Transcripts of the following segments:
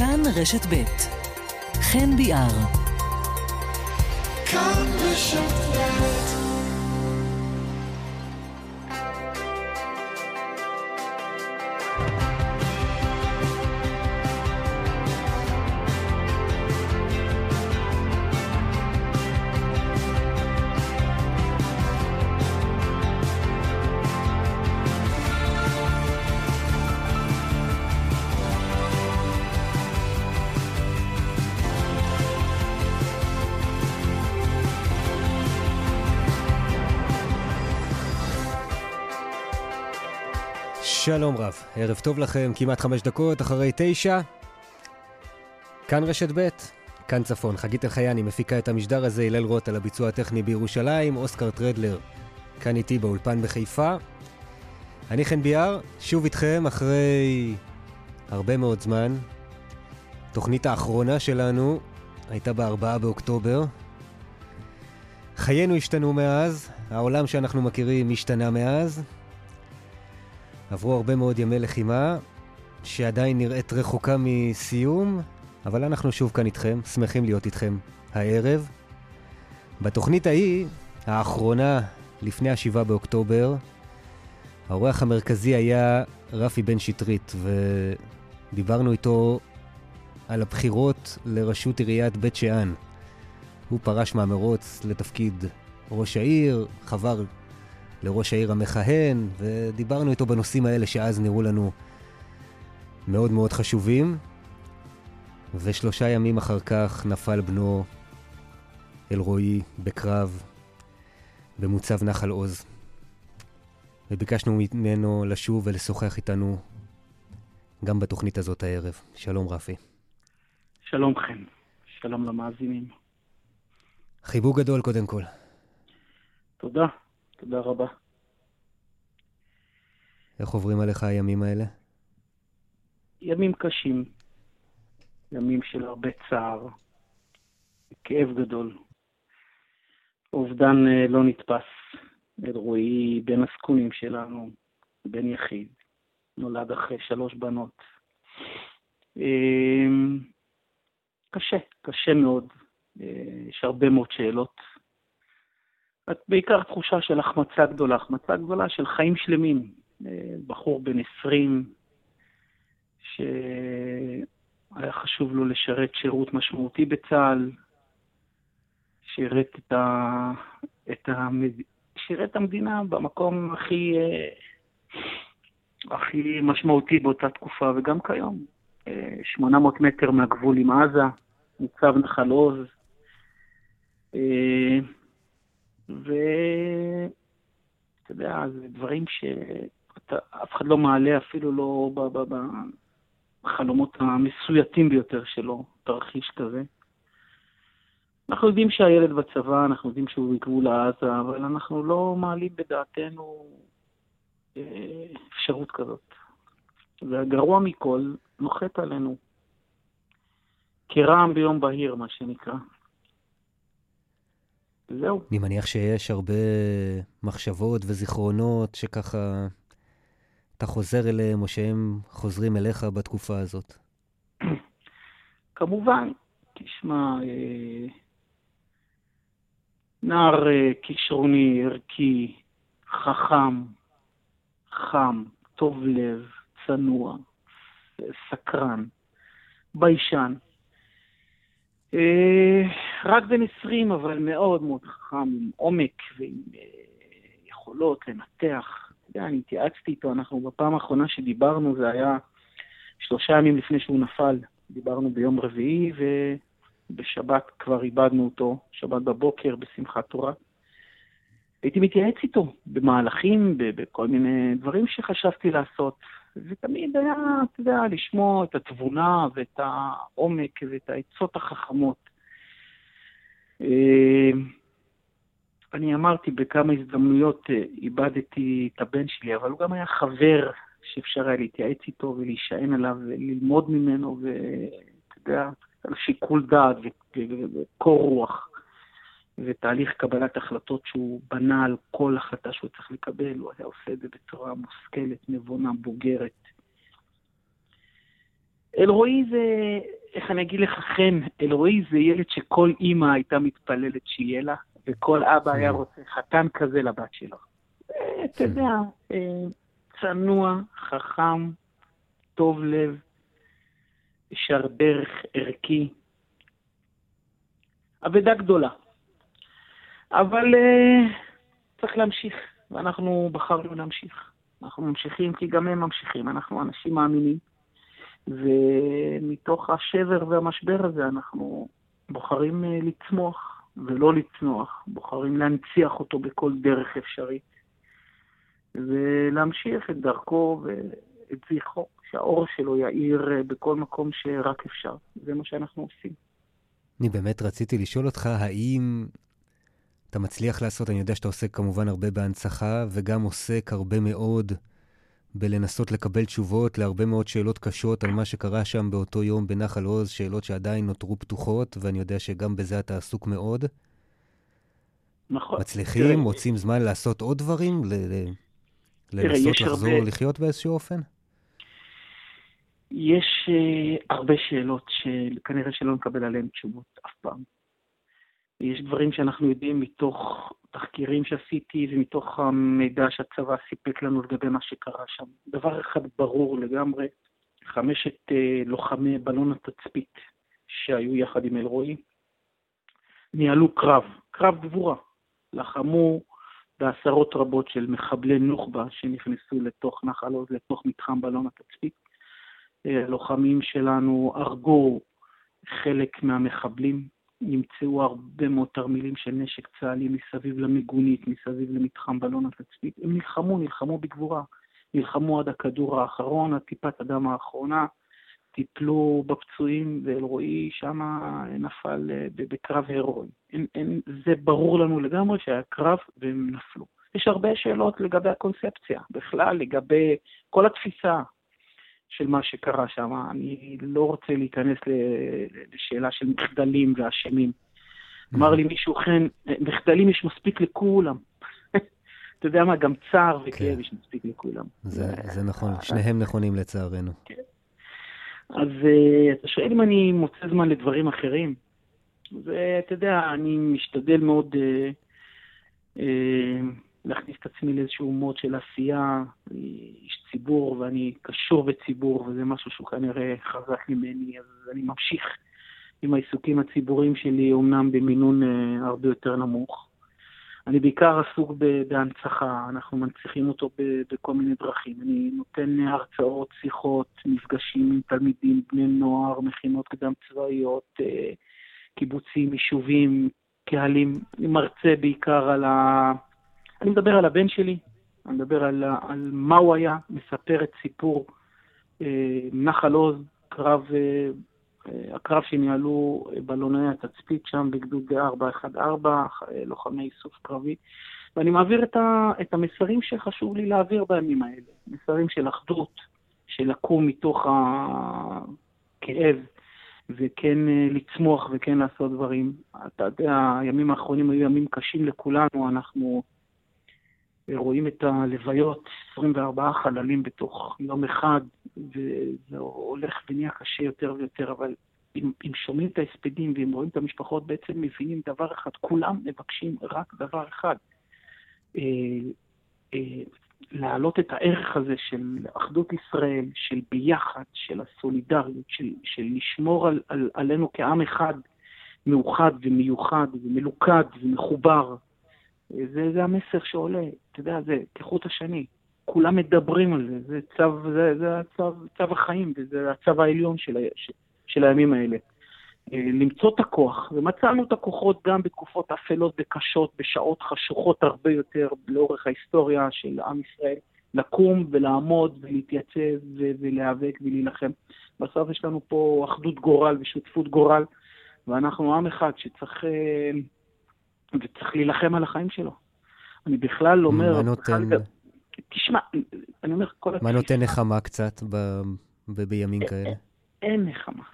כאן רשת ב' חן ביאר. כאן רשת ב' שלום רב, ערב טוב לכם, כמעט חמש דקות אחרי תשע. כאן רשת ב', כאן צפון. חגית אלחייני מפיקה את המשדר הזה, הלל רוט על הביצוע הטכני בירושלים, אוסקר טרדלר כאן איתי באולפן בחיפה. אני חן ביאר, שוב איתכם אחרי הרבה מאוד זמן. תוכנית האחרונה שלנו הייתה בארבעה באוקטובר. חיינו השתנו מאז, העולם שאנחנו מכירים השתנה מאז. עברו הרבה מאוד ימי לחימה, שעדיין נראית רחוקה מסיום, אבל אנחנו שוב כאן איתכם, שמחים להיות איתכם הערב. בתוכנית ההיא, האחרונה, לפני השבעה באוקטובר, האורח המרכזי היה רפי בן שטרית, ודיברנו איתו על הבחירות לראשות עיריית בית שאן. הוא פרש מהמרוץ לתפקיד ראש העיר, חבר לראש העיר המכהן, ודיברנו איתו בנושאים האלה שאז נראו לנו מאוד מאוד חשובים. ושלושה ימים אחר כך נפל בנו אלרועי בקרב במוצב נחל עוז. וביקשנו ממנו לשוב ולשוחח איתנו גם בתוכנית הזאת הערב. שלום רפי. שלום חן, שלום למאזינים. חיבוק גדול קודם כל. תודה. תודה רבה. איך עוברים עליך הימים האלה? ימים קשים, ימים של הרבה צער, כאב גדול. אובדן אה, לא נתפס. אלרועי בן הזקונים שלנו, בן יחיד, נולד אחרי שלוש בנות. אמ, קשה, קשה מאוד. אה, יש הרבה מאוד שאלות בעיקר תחושה של החמצה גדולה, החמצה גדולה של חיים שלמים. אה, בחור בן 20, שהיה חשוב לו לשרת שירות משמעותי בצה"ל, שירת את, ה... את, המד... שירת המדינה במקום הכי, אה, הכי משמעותי באותה תקופה, וגם כיום. 800 אה, מטר מהגבול עם עזה, ניצב נחל עוז. ואתה יודע, זה דברים שאף אחד לא מעלה אפילו לא בחלומות המסויטים ביותר שלו, תרחיש כזה. אנחנו יודעים שהילד בצבא, אנחנו יודעים שהוא בגבול עזה, אבל אנחנו לא מעלים בדעתנו אה, אפשרות כזאת. והגרוע מכל, נוחת עלינו. כרעם ביום בהיר, מה שנקרא. זהו. אני מניח שיש הרבה מחשבות וזיכרונות שככה אתה חוזר אליהם, או שהם חוזרים אליך בתקופה הזאת. כמובן, תשמע, אה, נער אה, כישרוני, ערכי, חכם, חם, טוב לב, צנוע, סקרן, ביישן. אה, רק בן 20, אבל מאוד מאוד חכם, עם עומק ועם אה, יכולות לנתח. אתה אני התייעצתי איתו, אנחנו בפעם האחרונה שדיברנו, זה היה שלושה ימים לפני שהוא נפל. דיברנו ביום רביעי, ובשבת כבר איבדנו אותו, שבת בבוקר, בשמחת תורה. הייתי מתייעץ איתו במהלכים, בכל מיני דברים שחשבתי לעשות. ותמיד היה, אתה יודע, לשמוע את התבונה ואת העומק ואת העצות החכמות. אה, אני אמרתי בכמה הזדמנויות, אה, איבדתי את הבן שלי, אבל הוא גם היה חבר שאפשר היה להתייעץ איתו ולהישען עליו וללמוד ממנו, ואתה יודע, על שיקול דעת וקור רוח. ותהליך קבלת החלטות שהוא בנה על כל החלטה שהוא צריך לקבל, הוא היה עושה את זה בצורה מושכלת, נבונה, בוגרת. אלרועי זה, איך אני אגיד לך, חן, אלרועי זה ילד שכל אימא הייתה מתפללת שיהיה לה, וכל אבא היה רוצה חתן כזה לבת שלו. אתה יודע, צנוע, חכם, טוב לב, ישר דרך, ערכי. אבדה גדולה. אבל uh, צריך להמשיך, ואנחנו בחרנו להמשיך. אנחנו ממשיכים כי גם הם ממשיכים, אנחנו אנשים מאמינים. ומתוך השבר והמשבר הזה אנחנו בוחרים uh, לצמוח ולא לצנוח, בוחרים להנציח אותו בכל דרך אפשרית, ולהמשיך את דרכו ואת זכרו, שהאור שלו יאיר uh, בכל מקום שרק אפשר. זה מה שאנחנו עושים. אני באמת רציתי לשאול אותך, האם אתה מצליח לעשות, אני יודע שאתה עוסק כמובן הרבה בהנצחה, וגם עוסק הרבה מאוד בלנסות לקבל תשובות להרבה מאוד שאלות קשות על מה שקרה שם באותו יום בנחל עוז, שאלות שעדיין נותרו פתוחות, ואני יודע שגם בזה אתה עסוק מאוד. נכון. מצליחים, תראה, מוצאים זמן לעשות עוד דברים? ל- לנסות לחזור הרבה... לחיות באיזשהו אופן? יש uh, הרבה שאלות שכנראה שלא נקבל עליהן תשובות אף פעם. יש דברים שאנחנו יודעים מתוך תחקירים שעשיתי ומתוך המידע שהצבא סיפק לנו לגבי מה שקרה שם. דבר אחד ברור לגמרי, חמשת uh, לוחמי בלון התצפית שהיו יחד עם אלרועי, ניהלו קרב, קרב גבורה. לחמו בעשרות רבות של מחבלי נוח'בה שנכנסו לתוך נחל עוז, לתוך מתחם בלון התצפית. הלוחמים אה, שלנו הרגו חלק מהמחבלים, נמצאו הרבה מאוד תרמילים של נשק צה"לי מסביב למיגונית, מסביב למתחם בלון התצפית. הם נלחמו, נלחמו בגבורה. נלחמו עד הכדור האחרון, עד טיפת הדם האחרונה, טיפלו בפצועים, ואלרועי שם נפל אה, בקרב הירואי. זה ברור לנו לגמרי שהיה קרב והם נפלו. יש הרבה שאלות לגבי הקונספציה, בכלל, לגבי כל התפיסה, של מה שקרה שם. אני לא רוצה להיכנס לשאלה של מחדלים ואשמים. אמר לי מישהו, כן, מחדלים יש מספיק לכולם. אתה יודע מה, גם צער וכאב כן. יש מספיק לכולם. זה נכון, שניהם נכונים לצערנו. כן. אז אה, אתה שואל אם אני מוצא זמן לדברים אחרים. ואתה יודע, אני משתדל מאוד אה, אה, להכניס את עצמי לאיזשהו מוד של עשייה. אני איש ציבור ואני קשור בציבור, וזה משהו שהוא כנראה חזק ממני, אז אני ממשיך עם העיסוקים הציבוריים שלי, אומנם במינון uh, הרבה יותר נמוך. אני בעיקר עסוק בהנצחה, אנחנו מנציחים אותו בכל מיני דרכים. אני נותן הרצאות, שיחות, מפגשים עם תלמידים, בני נוער, מכינות קדם צבאיות, אה, קיבוצים, יישובים, קהלים. אני מרצה בעיקר על ה... אני מדבר על הבן שלי, אני מדבר על, על מה הוא היה, מספר את סיפור אה, נחל עוז, קרב, אה, אה הקרב שניהלו אה, בלוני התצפית שם בגדוד 414, אה, לוחמי איסוף קרבי, ואני מעביר את, ה, את המסרים שחשוב לי להעביר בימים האלה, מסרים של אחדות, של לקום מתוך הכאב, וכן לצמוח וכן לעשות דברים. אתה יודע, הימים האחרונים היו ימים קשים לכולנו, אנחנו רואים את הלוויות, 24 חללים בתוך יום אחד, וזה הולך ונהיה קשה יותר ויותר, אבל אם, אם שומעים את ההספדים ואם רואים את המשפחות, בעצם מבינים דבר אחד, כולם מבקשים רק דבר אחד, אה, אה, להעלות את הערך הזה של אחדות ישראל, של ביחד, של הסולידריות, של, של לשמור על, על, עלינו כעם אחד, מאוחד ומיוחד ומלוכד ומחובר. זה, זה המסר שעולה, אתה יודע, זה כחוט השני. כולם מדברים על זה, זה צו, זה, זה הצו, צו החיים, וזה הצו העליון של, של, של הימים האלה. אה, למצוא את הכוח, ומצאנו את הכוחות גם בתקופות אפלות וקשות, בשעות חשוכות הרבה יותר לאורך ההיסטוריה של עם ישראל, לקום ולעמוד ולהתייצב ולהיאבק ולהילחם. בסוף יש לנו פה אחדות גורל ושותפות גורל, ואנחנו עם אחד שצריך... אה, וצריך להילחם על החיים שלו. אני בכלל אומר... מה נותן... בכלל... תשמע, אני אומר כל... מה נותן נחמה קצת ב... ב... בימים כאלה? אין נחמה.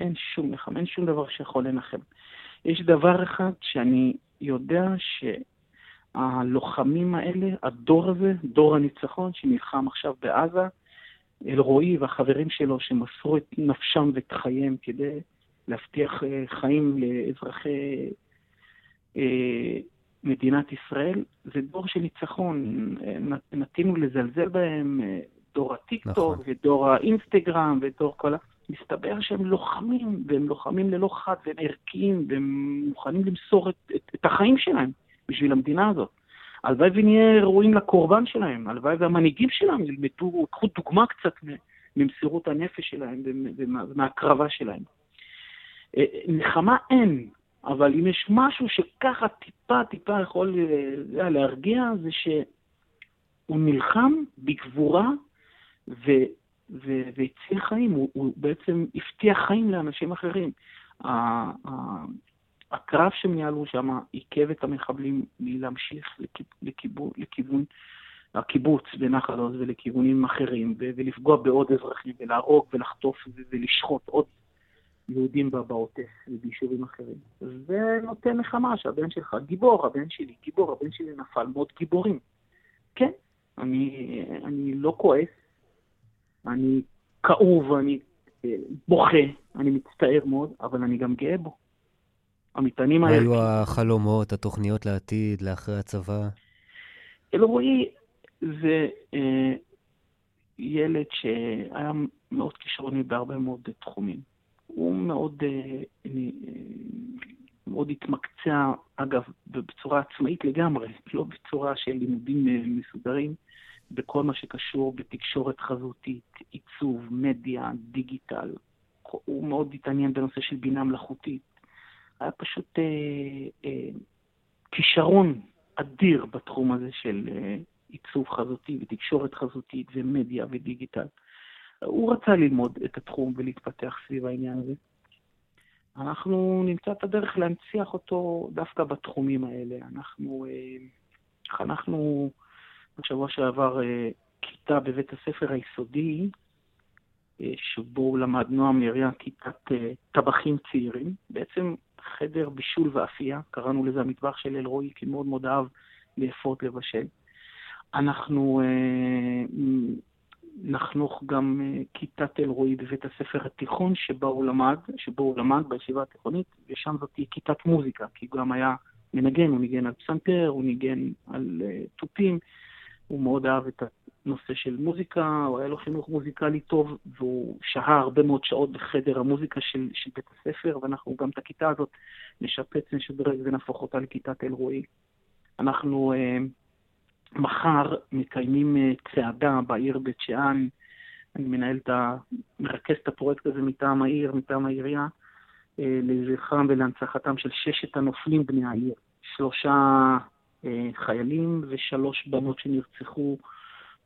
אין שום נחמה, אין שום דבר שיכול לנחם. יש דבר אחד שאני יודע שהלוחמים האלה, הדור הזה, דור הניצחון שנלחם עכשיו בעזה, אלרועי והחברים שלו שמסרו את נפשם ואת חייהם כדי להבטיח אה, חיים לאזרחי אה, מדינת ישראל, זה דור של ניצחון. נטינו לזלזל בהם, דור הטיקטוק נכון. ודור האינסטגרם ודור כל ה... מסתבר שהם לוחמים, והם לוחמים ללא חד, והם ערכיים, והם מוכנים למסור את, את, את החיים שלהם בשביל המדינה הזאת. הלוואי ונהיה ראויים לקורבן שלהם, הלוואי והמנהיגים שלהם ילמדו, קחו דוגמה קצת ממסירות הנפש שלהם ומההקרבה שלהם. אה, נחמה אין, אבל אם יש משהו שככה טיפה טיפה יכול אה, להרגיע, זה שהוא נלחם בגבורה ו, ו, והציל חיים, הוא, הוא בעצם הבטיח חיים לאנשים אחרים. הקרב שהם ניהלו שם עיכב את המחבלים מלהמשיך לכיוון, הקיבוץ בנחל עוז ולכיוונים אחרים, ולפגוע בעוד אזרחים, ולהרוג ולחטוף ולשחוט עוד יהודים בעוטף וביישובים אחרים. זה נותן נחמה שהבן שלך גיבור, הבן שלי גיבור, הבן שלי נפל מאוד גיבורים. כן, אני, אני לא כועס, אני כאוב, אני אה, בוכה, אני מצטער מאוד, אבל אני גם גאה בו. המטענים האלה... היו החלומות, התוכניות לעתיד, לאחרי הצבא? אלרועי זה אה, ילד שהיה מאוד כישרוני בהרבה מאוד תחומים. הוא מאוד, אה, אה, מאוד התמקצע, אגב, בצורה עצמאית לגמרי, לא בצורה של לימודים אה, מסודרים, בכל מה שקשור בתקשורת חזותית, עיצוב, מדיה, דיגיטל. הוא מאוד התעניין בנושא של בינה מלאכותית. היה פשוט אה, אה, כישרון אדיר בתחום הזה של אה, עיצוב חזותי ותקשורת חזותית ומדיה ודיגיטל. הוא רצה ללמוד את התחום ולהתפתח סביב העניין הזה. אנחנו נמצא את הדרך להנציח אותו דווקא בתחומים האלה. אנחנו אה, חנכנו בשבוע שעבר אה, כיתה בבית הספר היסודי, אה, שבו למד נועם נריה כיתת טבחים צעירים. בעצם חדר בישול ואפייה, קראנו לזה המטבח של אלרועי, כי מאוד מאוד אהב לאפות לבשל. אנחנו נחנוך גם אה, כיתת אלרועי בבית הספר התיכון שבה הוא למד, שבו הוא למד בישיבה התיכונית, ושם זאת תהיה כיתת מוזיקה, כי הוא גם היה מנגן, הוא ניגן על פסנתר, הוא ניגן על uh, תופים, הוא מאוד אהב את הנושא של מוזיקה, הוא היה לו חינוך מוזיקלי טוב, והוא שהה הרבה מאוד שעות בחדר המוזיקה של, של בית הספר, ואנחנו גם את הכיתה הזאת נשפץ, נשדרג ונהפוך אותה לכיתת אלרועי. אנחנו uh, מחר מקיימים uh, צעדה בעיר בית שאן, אני מנהל את ה... מרכז את הפרויקט הזה מטעם העיר, מטעם העירייה, uh, לזכרם ולהנצחתם של ששת הנופלים בני העיר. שלושה uh, חיילים ושלוש בנות שנרצחו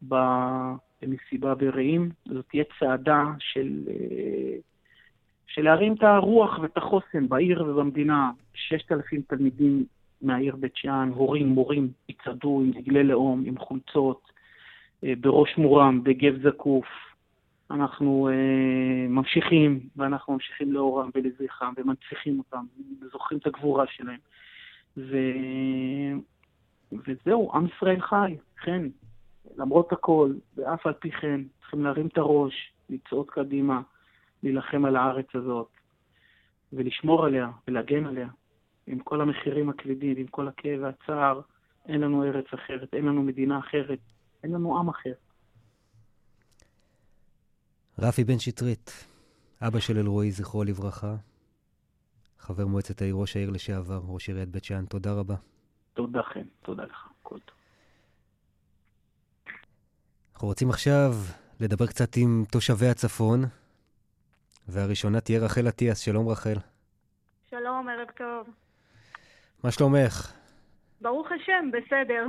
במסיבה ברעים. זאת תהיה צעדה של, אה, של להרים את הרוח ואת החוסן בעיר ובמדינה. ששת אלפים תלמידים מהעיר בית שאן, הורים, מורים, יצעדו עם דגלי לאום, עם חולצות, אה, בראש מורם, בגב זקוף. אנחנו uh, ממשיכים, ואנחנו ממשיכים לאורם ולזכרם, ומנציחים אותם, וזוכרים את הגבורה שלהם. ו... וזהו, עם ישראל חי, כן. למרות הכל, ואף על פי כן, צריכים להרים את הראש, לצעוד קדימה, להילחם על הארץ הזאת, ולשמור עליה, ולהגן עליה. עם כל המחירים הכבדים, עם כל הכאב והצער, אין לנו ארץ אחרת, אין לנו מדינה אחרת, אין לנו עם אחר. רפי בן שטרית, אבא של אלרועי, זכרו לברכה, חבר מועצת העיר, ראש העיר לשעבר, ראש עיריית בית שאן, תודה רבה. תודה חן, תודה לך, כל טוב. אנחנו רוצים עכשיו לדבר קצת עם תושבי הצפון, והראשונה תהיה רחל אטיאס. שלום רחל. שלום, ערב טוב. מה שלומך? ברוך השם, בסדר.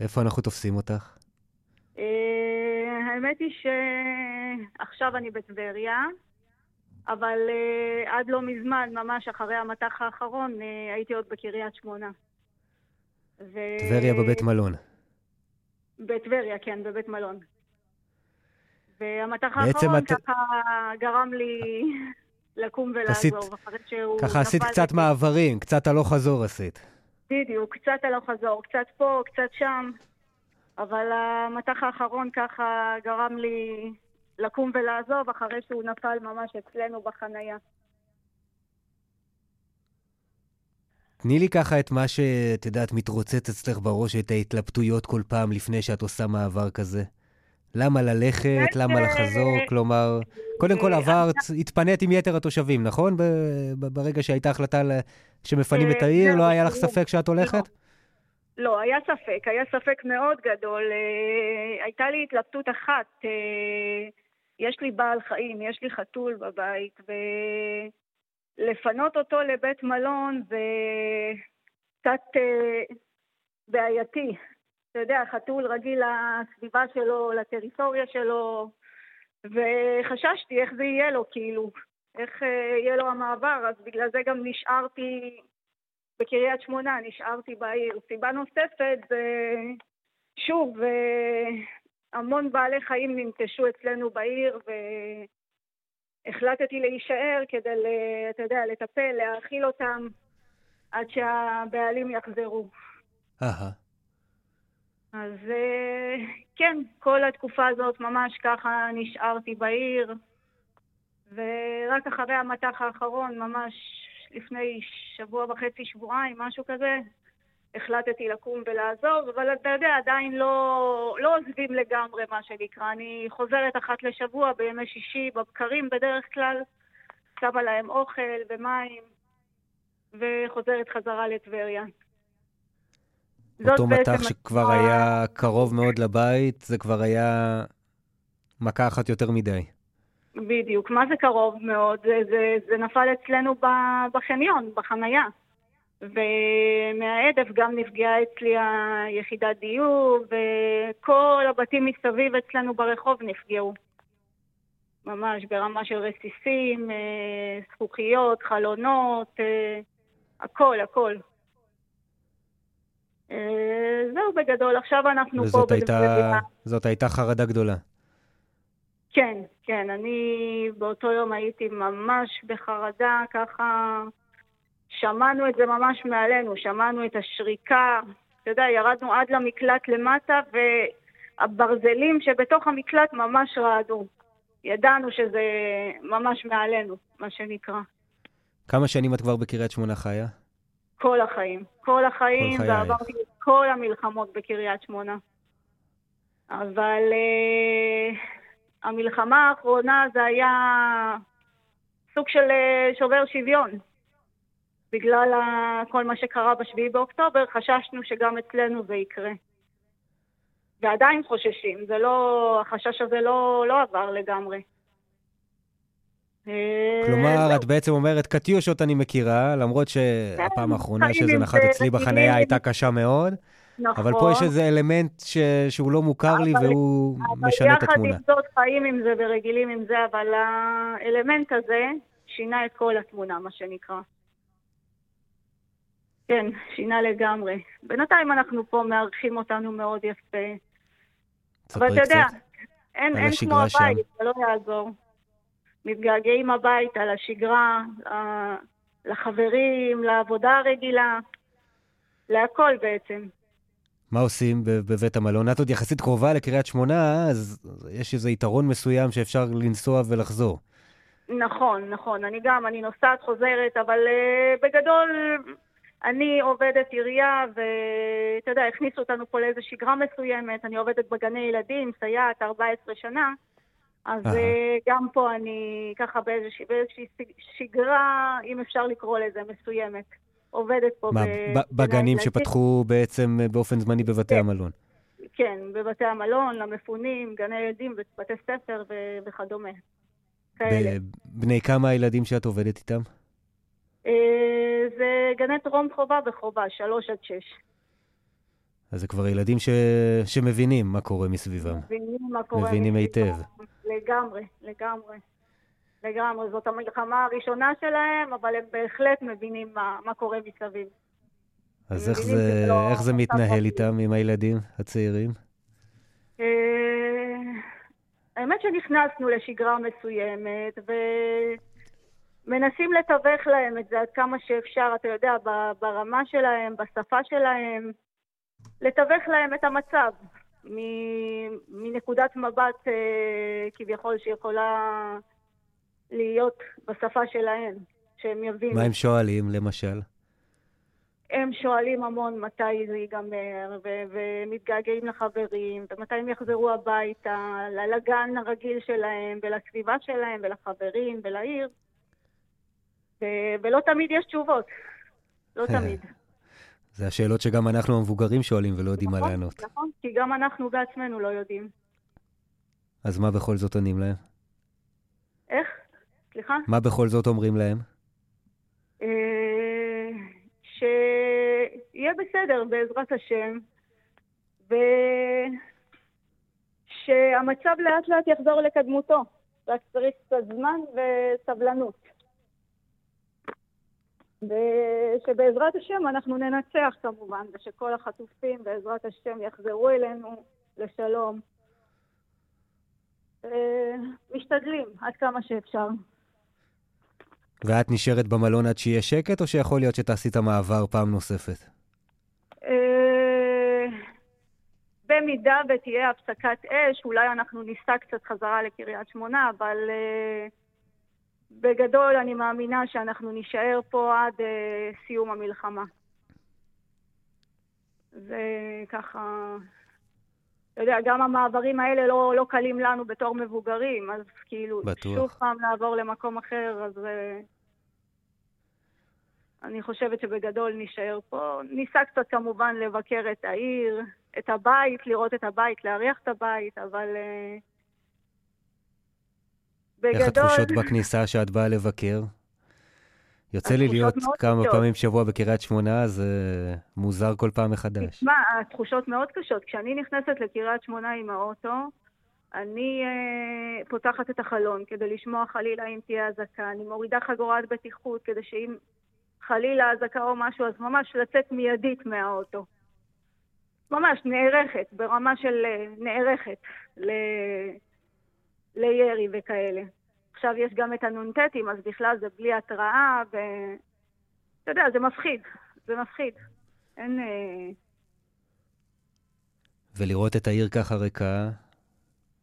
איפה אנחנו תופסים אותך? אה, האמת היא שעכשיו אני בטבריה, אבל uh, עד לא מזמן, ממש אחרי המטח האחרון, uh, הייתי עוד בקריית שמונה. ו... טבריה בבית מלון. בטבריה, כן, בבית מלון. והמטח האחרון את... ככה גרם לי לקום ולעזוב, עשית... אחרי שהוא ככה עשית קצת מעברים, קצת הלוך חזור עשית. בדיוק, קצת הלוך חזור, קצת פה, קצת שם. אבל המטח האחרון ככה גרם לי לקום ולעזוב אחרי שהוא נפל ממש אצלנו בחנייה. תני לי ככה את מה שאת יודעת מתרוצץ אצלך בראש, את ההתלבטויות כל פעם לפני שאת עושה מעבר כזה. למה ללכת? למה לחזור? כלומר, קודם כל עברת, התפנית עם יתר התושבים, נכון? ברגע שהייתה החלטה שמפנים את העיר, לא היה לך ספק שאת הולכת? לא, היה ספק, היה ספק מאוד גדול. הייתה לי התלבטות אחת. יש לי בעל חיים, יש לי חתול בבית, ולפנות אותו לבית מלון זה קצת בעייתי. אתה יודע, חתול רגיל לסביבה שלו, לטריטוריה שלו, וחששתי איך זה יהיה לו, כאילו, איך אה, יהיה לו המעבר, אז בגלל זה גם נשארתי בקריית שמונה, נשארתי בעיר. סיבה נוספת זה, שוב, אה, המון בעלי חיים ננטשו אצלנו בעיר, והחלטתי להישאר כדי, אתה יודע, לטפל, להאכיל אותם עד שהבעלים יחזרו. אהה. אז אה, כן, כל התקופה הזאת ממש ככה נשארתי בעיר, ורק אחרי המטח האחרון, ממש לפני שבוע וחצי, שבועיים, משהו כזה, החלטתי לקום ולעזוב, אבל אתה יודע, עדיין לא, לא עוזבים לגמרי, מה שנקרא. אני חוזרת אחת לשבוע בימי שישי, בבקרים בדרך כלל, שמה להם אוכל ומים, וחוזרת חזרה לטבריה. אותו מטח שכבר היה קרוב מאוד לבית, זה כבר היה מכה אחת יותר מדי. בדיוק. מה זה קרוב מאוד? זה, זה, זה נפל אצלנו בחניון, בחנייה. ומההדף גם נפגעה אצלי היחידת דיור, וכל הבתים מסביב אצלנו ברחוב נפגעו. ממש ברמה של רסיסים, אה, זכוכיות, חלונות, אה, הכל, הכל. אה, זהו בגדול, עכשיו אנחנו פה הייתה, זאת הייתה חרדה גדולה. כן, כן, אני באותו יום הייתי ממש בחרדה, ככה שמענו את זה ממש מעלינו, שמענו את השריקה, אתה יודע, ירדנו עד למקלט למטה והברזלים שבתוך המקלט ממש רעדו. ידענו שזה ממש מעלינו, מה שנקרא. כמה שנים את כבר בקריית שמונה חיה? כל החיים. כל החיים, ועברתי את כל המלחמות בקריית שמונה. אבל uh, המלחמה האחרונה זה היה סוג של uh, שובר שוויון. בגלל uh, כל מה שקרה בשביעי באוקטובר, חששנו שגם אצלנו זה יקרה. ועדיין חוששים, זה לא, החשש הזה לא, לא עבר לגמרי. כלומר, את בעצם אומרת, קטיושות אני מכירה, למרות שהפעם האחרונה שזה נחת אצלי בחנייה הייתה קשה מאוד. נכון. אבל פה יש איזה אלמנט ש... שהוא לא מוכר לי והוא משנה את התמונה. אבל יחד עם זאת חיים עם זה ורגילים עם זה, אבל האלמנט הזה שינה את כל התמונה, מה שנקרא. כן, שינה לגמרי. בינתיים אנחנו פה מארחים אותנו מאוד יפה. אבל אתה יודע, אין, אין כמו הבית, זה לא יעזור. מתגעגעים הביתה, לשגרה, לחברים, לעבודה הרגילה, להכל בעצם. מה עושים בבית המלון? את עוד יחסית קרובה לקריית שמונה, אז יש איזה יתרון מסוים שאפשר לנסוע ולחזור. נכון, נכון. אני גם, אני נוסעת, חוזרת, אבל uh, בגדול אני עובדת עירייה, ואתה יודע, הכניסו אותנו פה לאיזו שגרה מסוימת. אני עובדת בגני ילדים, סייעת 14 שנה. אז uh גם פה אני ככה באיזושהי, באיזושהי שגרה, אם אפשר לקרוא לזה, מסוימת. עובדת פה. מה, בגנים שפתחו בעצם אה, באופן זמני בבתי כן. המלון? כן, בבתי המלון, למפונים, גני ילדים, בתי ספר וכדומה. כאלה. בני כמה הילדים שאת עובדת איתם? אה, זה גני טרום חובה וחובה, שלוש עד שש. אז זה כבר ילדים ש... שמבינים מה קורה מסביבם. מבינים מה קורה מבינים היטב. לגמרי, לגמרי. לגמרי. זאת המלחמה הראשונה שלהם, אבל הם בהחלט מבינים מה, מה קורה מסביב. אז איך זה, לא איך זה מתנהל איתם, עם הילדים הצעירים? אה, האמת שנכנסנו לשגרה מסוימת, ומנסים לתווך להם את זה עד כמה שאפשר, אתה יודע, ברמה שלהם, בשפה שלהם. לתווך להם את המצב. מנקודת מבט אה, כביכול שיכולה להיות בשפה שלהם, שהם יבינו. מה הם שואלים, למשל? הם שואלים המון מתי זה ייגמר, ו- ומתגעגעים לחברים, ומתי הם יחזרו הביתה, לגן הרגיל שלהם, ולסביבה שלהם, ולחברים, ולעיר. ו- ולא תמיד יש תשובות. לא תמיד. זה השאלות שגם אנחנו המבוגרים שואלים ולא יודעים מה נכון, לענות. נכון, כי גם אנחנו בעצמנו לא יודעים. אז מה בכל זאת עונים להם? איך? סליחה? מה בכל זאת אומרים להם? אה, שיהיה בסדר בעזרת השם, ושהמצב לאט לאט יחזור לקדמותו, רק צריך קצת זמן וסבלנות. ושבעזרת השם אנחנו ננצח כמובן, ושכל החטופים בעזרת השם יחזרו אלינו לשלום. אה, משתדלים עד כמה שאפשר. ואת נשארת במלון עד שיהיה שקט, או שיכול להיות שתעשי את המעבר פעם נוספת? אה, במידה ותהיה הפסקת אש, אולי אנחנו ניסע קצת חזרה לקריית שמונה, אבל אה, בגדול אני מאמינה שאנחנו נישאר פה עד אה, סיום המלחמה. זה ככה... אתה יודע, גם המעברים האלה לא, לא קלים לנו בתור מבוגרים, אז כאילו, בטוח. שוב פעם לעבור למקום אחר, אז uh, אני חושבת שבגדול נישאר פה. ניסע קצת כמובן לבקר את העיר, את הבית, לראות את הבית, להריח את הבית, אבל uh, בגדול... איך התחושות בכניסה שאת באה לבקר? יוצא לי להיות כמה קשות. פעמים בשבוע בקריית שמונה, זה מוזר כל פעם מחדש. תשמע, התחושות מאוד קשות. כשאני נכנסת לקריית שמונה עם האוטו, אני אה, פותחת את החלון כדי לשמוע חלילה אם תהיה אזעקה. אני מורידה חגורת בטיחות כדי שאם חלילה אזעקה או משהו, אז ממש לצאת מיידית מהאוטו. ממש נערכת, ברמה של אה, נערכת ל... לירי וכאלה. עכשיו יש גם את הנ"טים, אז בכלל זה בלי התראה, ו... אתה יודע, זה מפחיד. זה מפחיד. אין... אה, ולראות את העיר ככה ריקה,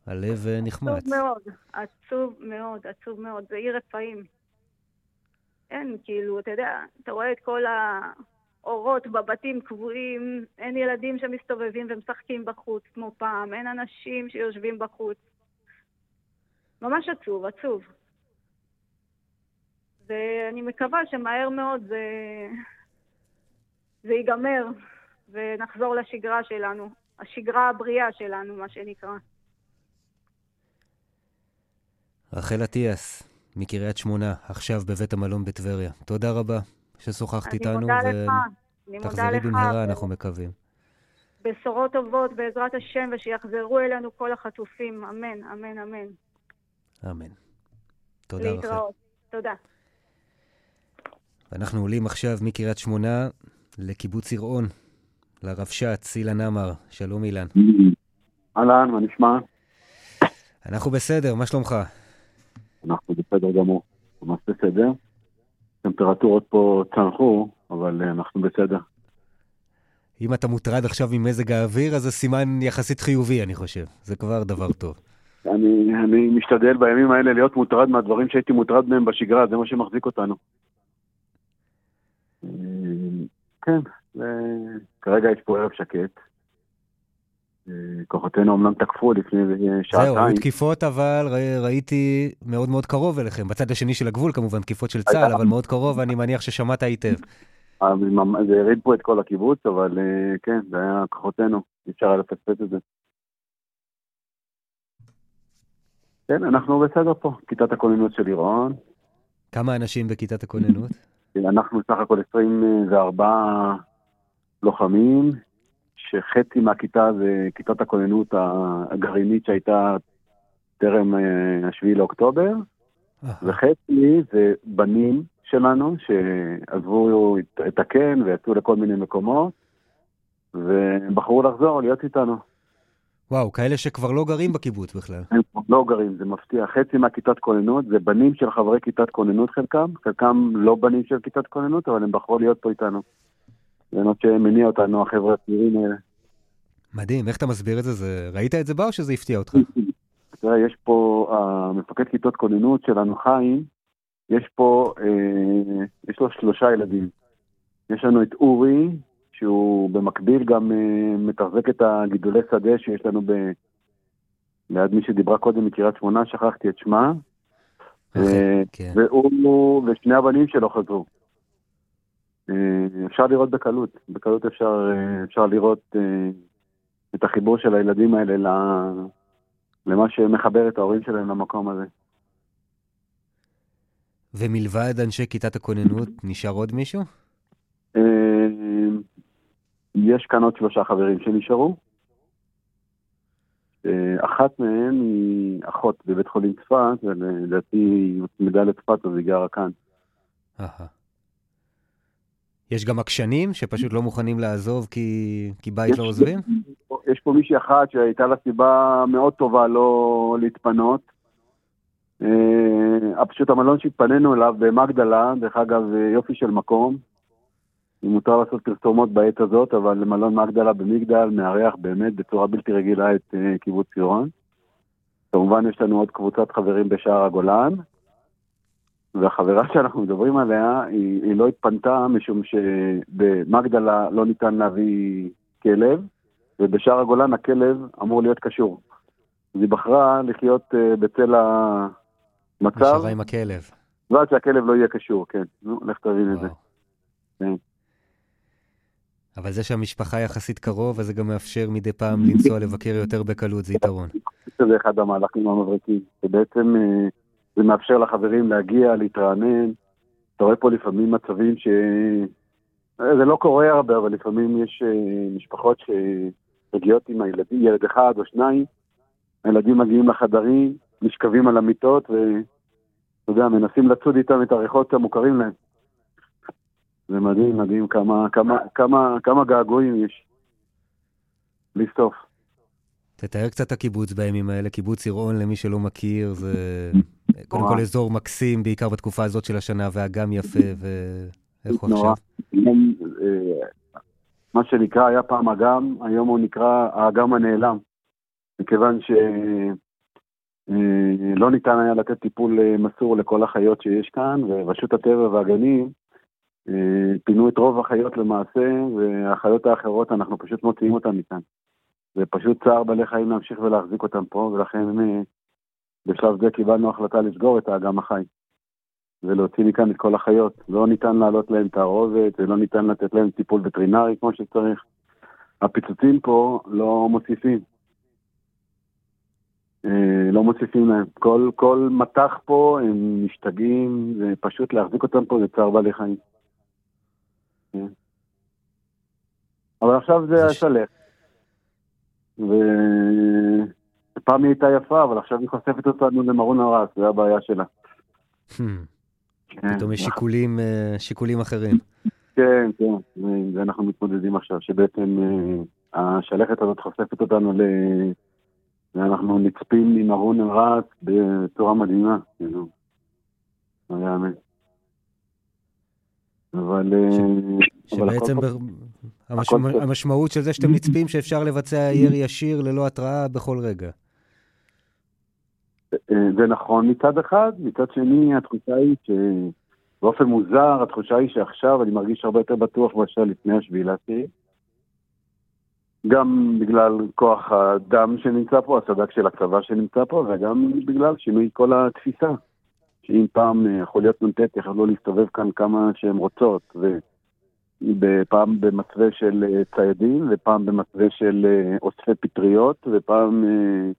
הלב אה, נחמץ. עצוב מאוד, עצוב מאוד, עצוב מאוד. זה עיר רפאים. אין, כאילו, אתה יודע, אתה רואה את כל האורות בבתים קבועים, אין ילדים שמסתובבים ומשחקים בחוץ כמו פעם, אין אנשים שיושבים בחוץ. ממש עצוב, עצוב. ואני מקווה שמהר מאוד זה, זה ייגמר ונחזור לשגרה שלנו, השגרה הבריאה שלנו, מה שנקרא. רחל אטיאס, מקריית שמונה, עכשיו בבית המלון בטבריה. תודה רבה ששוחחת אני איתנו, אני מודה ותחזרי לך. במהרה, ו- אנחנו מקווים. בשורות טובות בעזרת השם, ושיחזרו אלינו כל החטופים. אמן, אמן, אמן. אמן. תודה, רחל. להתראות. תודה. ואנחנו עולים עכשיו מקריית שמונה לקיבוץ יראון, לרבש"ץ אילן עמר. שלום אילן. אהלן, מה נשמע? אנחנו בסדר, מה שלומך? אנחנו בסדר גמור, ממש בסדר. טמפרטורות פה צנחו, אבל אה, אנחנו בסדר. אם אתה מוטרד עכשיו ממזג האוויר, אז זה סימן יחסית חיובי, אני חושב. זה כבר דבר טוב. אני, אני משתדל בימים האלה להיות מוטרד מהדברים שהייתי מוטרד מהם בשגרה, זה מה שמחזיק אותנו. אה, כן, כרגע יש פה ערב שקט. אה, כוחותינו אמנם תקפו לפני אה, זהו, היו שעתיים. תקיפות, אבל ראיתי מאוד מאוד קרוב אליכם. בצד השני של הגבול, כמובן, תקיפות של צה"ל, אבל מאוד קרוב, ואני מניח ששמעת היטב. זה הריד פה את כל הקיבוץ, אבל כן, זה היה כוחותינו, אי אפשר היה לפספס את זה. כן, אנחנו בסדר פה, כיתת הכוננות של לירון. כמה אנשים בכיתת הכוננות? אנחנו סך הכל 24 לוחמים, שחצי מהכיתה זה כיתת הכוננות הגרעינית שהייתה טרם אה, השביעי לאוקטובר, אה, וחצי זה בנים שלנו שעזבו את הקן ויצאו לכל מיני מקומות, ובחרו לחזור, להיות איתנו. וואו, כאלה שכבר לא גרים בקיבוץ בכלל. הם לא גרים, זה מפתיע. חצי מהכיתת כוננות זה בנים של חברי כיתת כוננות חלקם, חלקם לא בנים של כיתת כוננות, אבל הם בחרו להיות פה איתנו. זה מה שמניע אותנו, החבר'ה הצעירים האלה. מדהים, איך אתה מסביר את זה? זה... ראית את זה בא או שזה הפתיע אותך? תראה, יש פה, המפקד כיתות כוננות שלנו, חיים, יש פה, אה, יש לו שלושה ילדים. יש לנו את אורי, שהוא במקביל גם אה, מתחזק את הגידולי שדה שיש לנו ב... ליד מי שדיברה קודם מקריית שמונה, שכחתי את שמה. אה, כן. והוא ושני הבנים שלו חזרו. אה, אפשר לראות בקלות, בקלות אפשר, אפשר לראות את החיבור של הילדים האלה למה שמחבר את ההורים שלהם למקום הזה. ומלבד אנשי כיתת הכוננות, נשאר עוד מישהו? יש כאן עוד שלושה חברים שנשארו. אה, אחת מהן היא אחות בבית חולים צפת, ולדעתי היא הוצמדה לצפת אז היא גרה כאן. יש גם עקשנים שפשוט לא מוכנים לעזוב כי, כי בית לא יש- עוזבים? יש פה מישהי אחת שהייתה לה סיבה מאוד טובה לא להתפנות. אה, פשוט המלון שהתפנינו אליו במגדלה, דרך אגב, אה, יופי של מקום. אם מותר לעשות פרסומות בעת הזאת, אבל מלון מגדלה במגדל מארח באמת בצורה בלתי רגילה את אה, קיבוץ עירון. כמובן יש לנו עוד קבוצת חברים בשער הגולן, והחברה שאנחנו מדברים עליה, היא, היא לא התפנתה משום שבמגדלה לא ניתן להביא כלב, ובשער הגולן הכלב אמור להיות קשור. אז היא בחרה לחיות אה, בצל המצב, נשארה עם הכלב. ועד שהכלב לא יהיה קשור, כן. נו, לך תבין את זה. כן. אבל זה שהמשפחה יחסית קרוב, אז זה גם מאפשר מדי פעם לנסוע לבקר יותר בקלות, זה יתרון. שזה אחד המהלכים המבריקים, שבעצם אה, זה מאפשר לחברים להגיע, להתרענן. אתה רואה פה לפעמים מצבים ש... זה לא קורה הרבה, אבל לפעמים יש אה, משפחות שמגיעות עם הילדים, ילד אחד או שניים, הילדים מגיעים לחדרים, נשכבים על המיטות, ואתה יודע, מנסים לצוד איתם את הריחות המוכרים להם. זה מדהים, מדהים כמה, כמה, כמה, כמה געגועים יש. בלי סוף. תתאר קצת את הקיבוץ בימים האלה. קיבוץ עירון, למי שלא מכיר, זה קודם. כל אזור מקסים, בעיקר בתקופה הזאת של השנה, ואגם יפה, ואיך הוא. עכשיו? אה, מה שנקרא היה פעם אגם, היום הוא נקרא האגם הנעלם. מכיוון שלא ניתן היה לתת טיפול אה, מסור לכל החיות שיש כאן, ורשות הטבע והגנים אה, פינו את רוב החיות למעשה, והחיות האחרות, אנחנו פשוט מוציאים אותן מכאן. זה פשוט צער בעלי חיים להמשיך ולהחזיק אותם פה, ולכן אה, בשלב זה קיבלנו החלטה לסגור את האגם החי. ולהוציא מכאן את כל החיות. לא ניתן להעלות להם תערובת, ולא ניתן לתת להם טיפול וטרינרי כמו שצריך. הפיצוצים פה לא מוסיפים. אה, לא מוסיפים להם. כל, כל מטח פה הם משתגעים, ופשוט להחזיק אותם פה זה צער בעלי חיים. כן. אבל עכשיו זה השלך. ופעם היא הייתה יפה, אבל עכשיו היא חושפת אותנו למרון הרס, זה הבעיה שלה. Hmm, כן. פתאום יש שיקולים, אה, שיקולים אחרים. כן, כן, זה אנחנו מתמודדים עכשיו, שבעצם אה, השלכת הזאת חושפת אותנו ל... ואנחנו נצפים עם ארון הרס בצורה מדהימה, כאילו. לא יאמן. אבל... אה, אבל שבעצם הכל. המשמעות של זה שאתם נצפים שאפשר לבצע ירי ישיר ללא התראה בכל רגע. אה, זה נכון מצד אחד, מצד שני התחושה היא שבאופן מוזר, התחושה היא שעכשיו אני מרגיש הרבה יותר בטוח מאשר לפני השביעי לעשירי. גם בגלל כוח הדם שנמצא פה, הסד"כ של הצבא שנמצא פה, וגם בגלל שינוי כל התפיסה. שאם פעם אה, חוליות נ"ט יכלו להסתובב כאן כמה שהן רוצות, ופעם במסווה של אה, ציידים, ופעם במסווה של אה, אוספי פטריות, ופעם אה,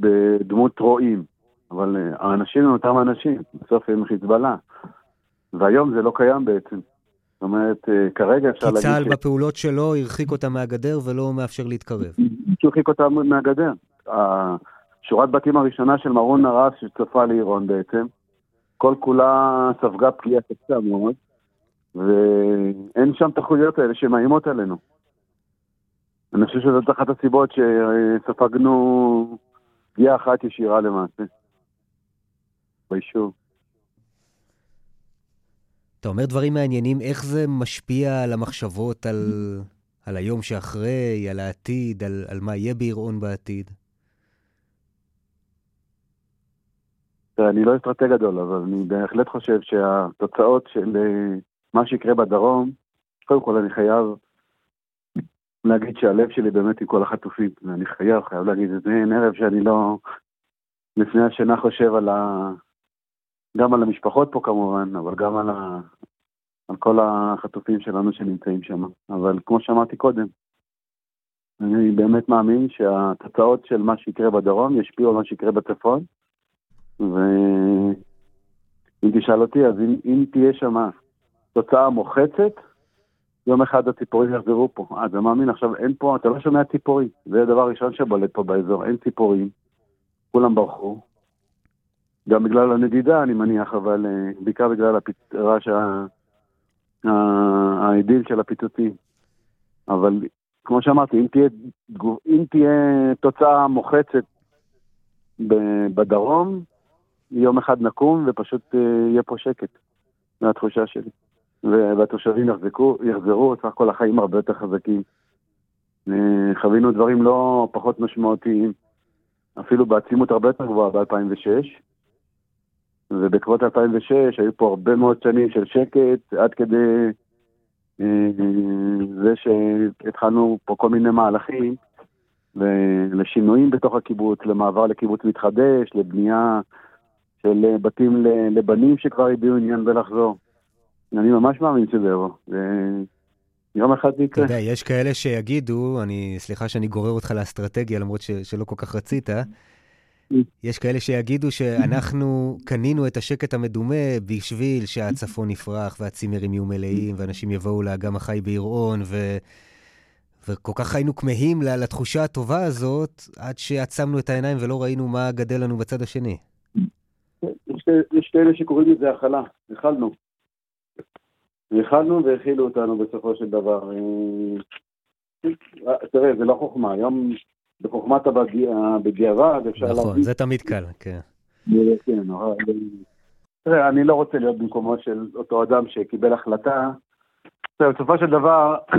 בדמות רועים. אבל אה, האנשים הם אותם אנשים, בסוף הם חיזבאללה. והיום זה לא קיים בעצם. זאת אומרת, אה, כרגע אפשר כי להגיד... צה"ל ש- בפעולות שלו הרחיק אותם מהגדר ולא מאפשר להתקרב. הרחיק אותם מהגדר. שורת בתים הראשונה של מרון הרס שצפה לעירון בעצם, כל כולה ספגה פגיעה קשה מאוד, ואין שם את החוליות האלה שמאיימות עלינו. אני חושב שזאת אחת הסיבות שספגנו פגיעה אחת ישירה למעשה. ביישוב. אתה אומר דברים מעניינים, איך זה משפיע על המחשבות, על, על היום שאחרי, על העתיד, על, על מה יהיה ביראון בעתיד? אני לא אסטרטג גדול, אבל אני בהחלט חושב שהתוצאות של אה, מה שיקרה בדרום, קודם כל אני חייב להגיד שהלב שלי באמת עם כל החטופים, ואני חייב, חייב להגיד את זה, אין ערב שאני לא לפני השינה חושב על ה... גם על המשפחות פה כמובן, אבל גם על, ה... על כל החטופים שלנו שנמצאים שם. אבל כמו שאמרתי קודם, אני באמת מאמין שהתוצאות של מה שיקרה בדרום ישפיעו על מה שיקרה בצפון, ואם תשאל אותי, אז אם, אם תהיה שם תוצאה מוחצת, יום אחד הציפורים יחזרו פה. אז אני מאמין, עכשיו אין פה, אתה לא שומע ציפורים. זה הדבר הראשון שבולט פה באזור, אין ציפורים. כולם ברחו. גם בגלל הנדידה, אני מניח, אבל uh, בעיקר בגלל הרעש האדיל של הפיצוצים. אבל כמו שאמרתי, אם תהיה, אם תהיה תוצאה מוחצת בדרום, יום אחד נקום ופשוט uh, יהיה פה שקט. זו התחושה שלי. והתושבים יחזקו, יחזרו, סך הכל החיים הרבה יותר חזקים. אה, חווינו דברים לא פחות משמעותיים, אפילו בעצימות הרבה יותר גבוהה ב-2006. ובעקבות 2006 היו פה הרבה מאוד שנים של שקט, עד כדי אה, זה שהתחלנו פה כל מיני מהלכים לשינויים בתוך הקיבוץ, למעבר לקיבוץ מתחדש, לבנייה של בתים לבנים שכבר הביעו עניין בלחזור. אני ממש מאמין שזה יבוא. יום אחד זה יקרה. אתה יודע, יש כאלה שיגידו, אני, סליחה שאני גורר אותך לאסטרטגיה, למרות ש, שלא כל כך רצית, יש כאלה שיגידו שאנחנו קנינו את השקט המדומה בשביל שהצפון יפרח והצימרים יהיו מלאים ואנשים יבואו לאגם החי ביראון ו... וכל כך היינו כמהים לתחושה הטובה הזאת עד שעצמנו את העיניים ולא ראינו מה גדל לנו בצד השני. יש כאלה שקוראים לזה הכלה, הכלנו. ייחלנו והכילו אותנו בסופו של דבר. אה, תראה, זה לא חוכמה, היום בחוכמת בדיעבד אפשר להגיד... נכון, זה תמיד קל, כן. כן, תראה, אני לא רוצה להיות במקומו של אותו אדם שקיבל החלטה. בסופו של דבר,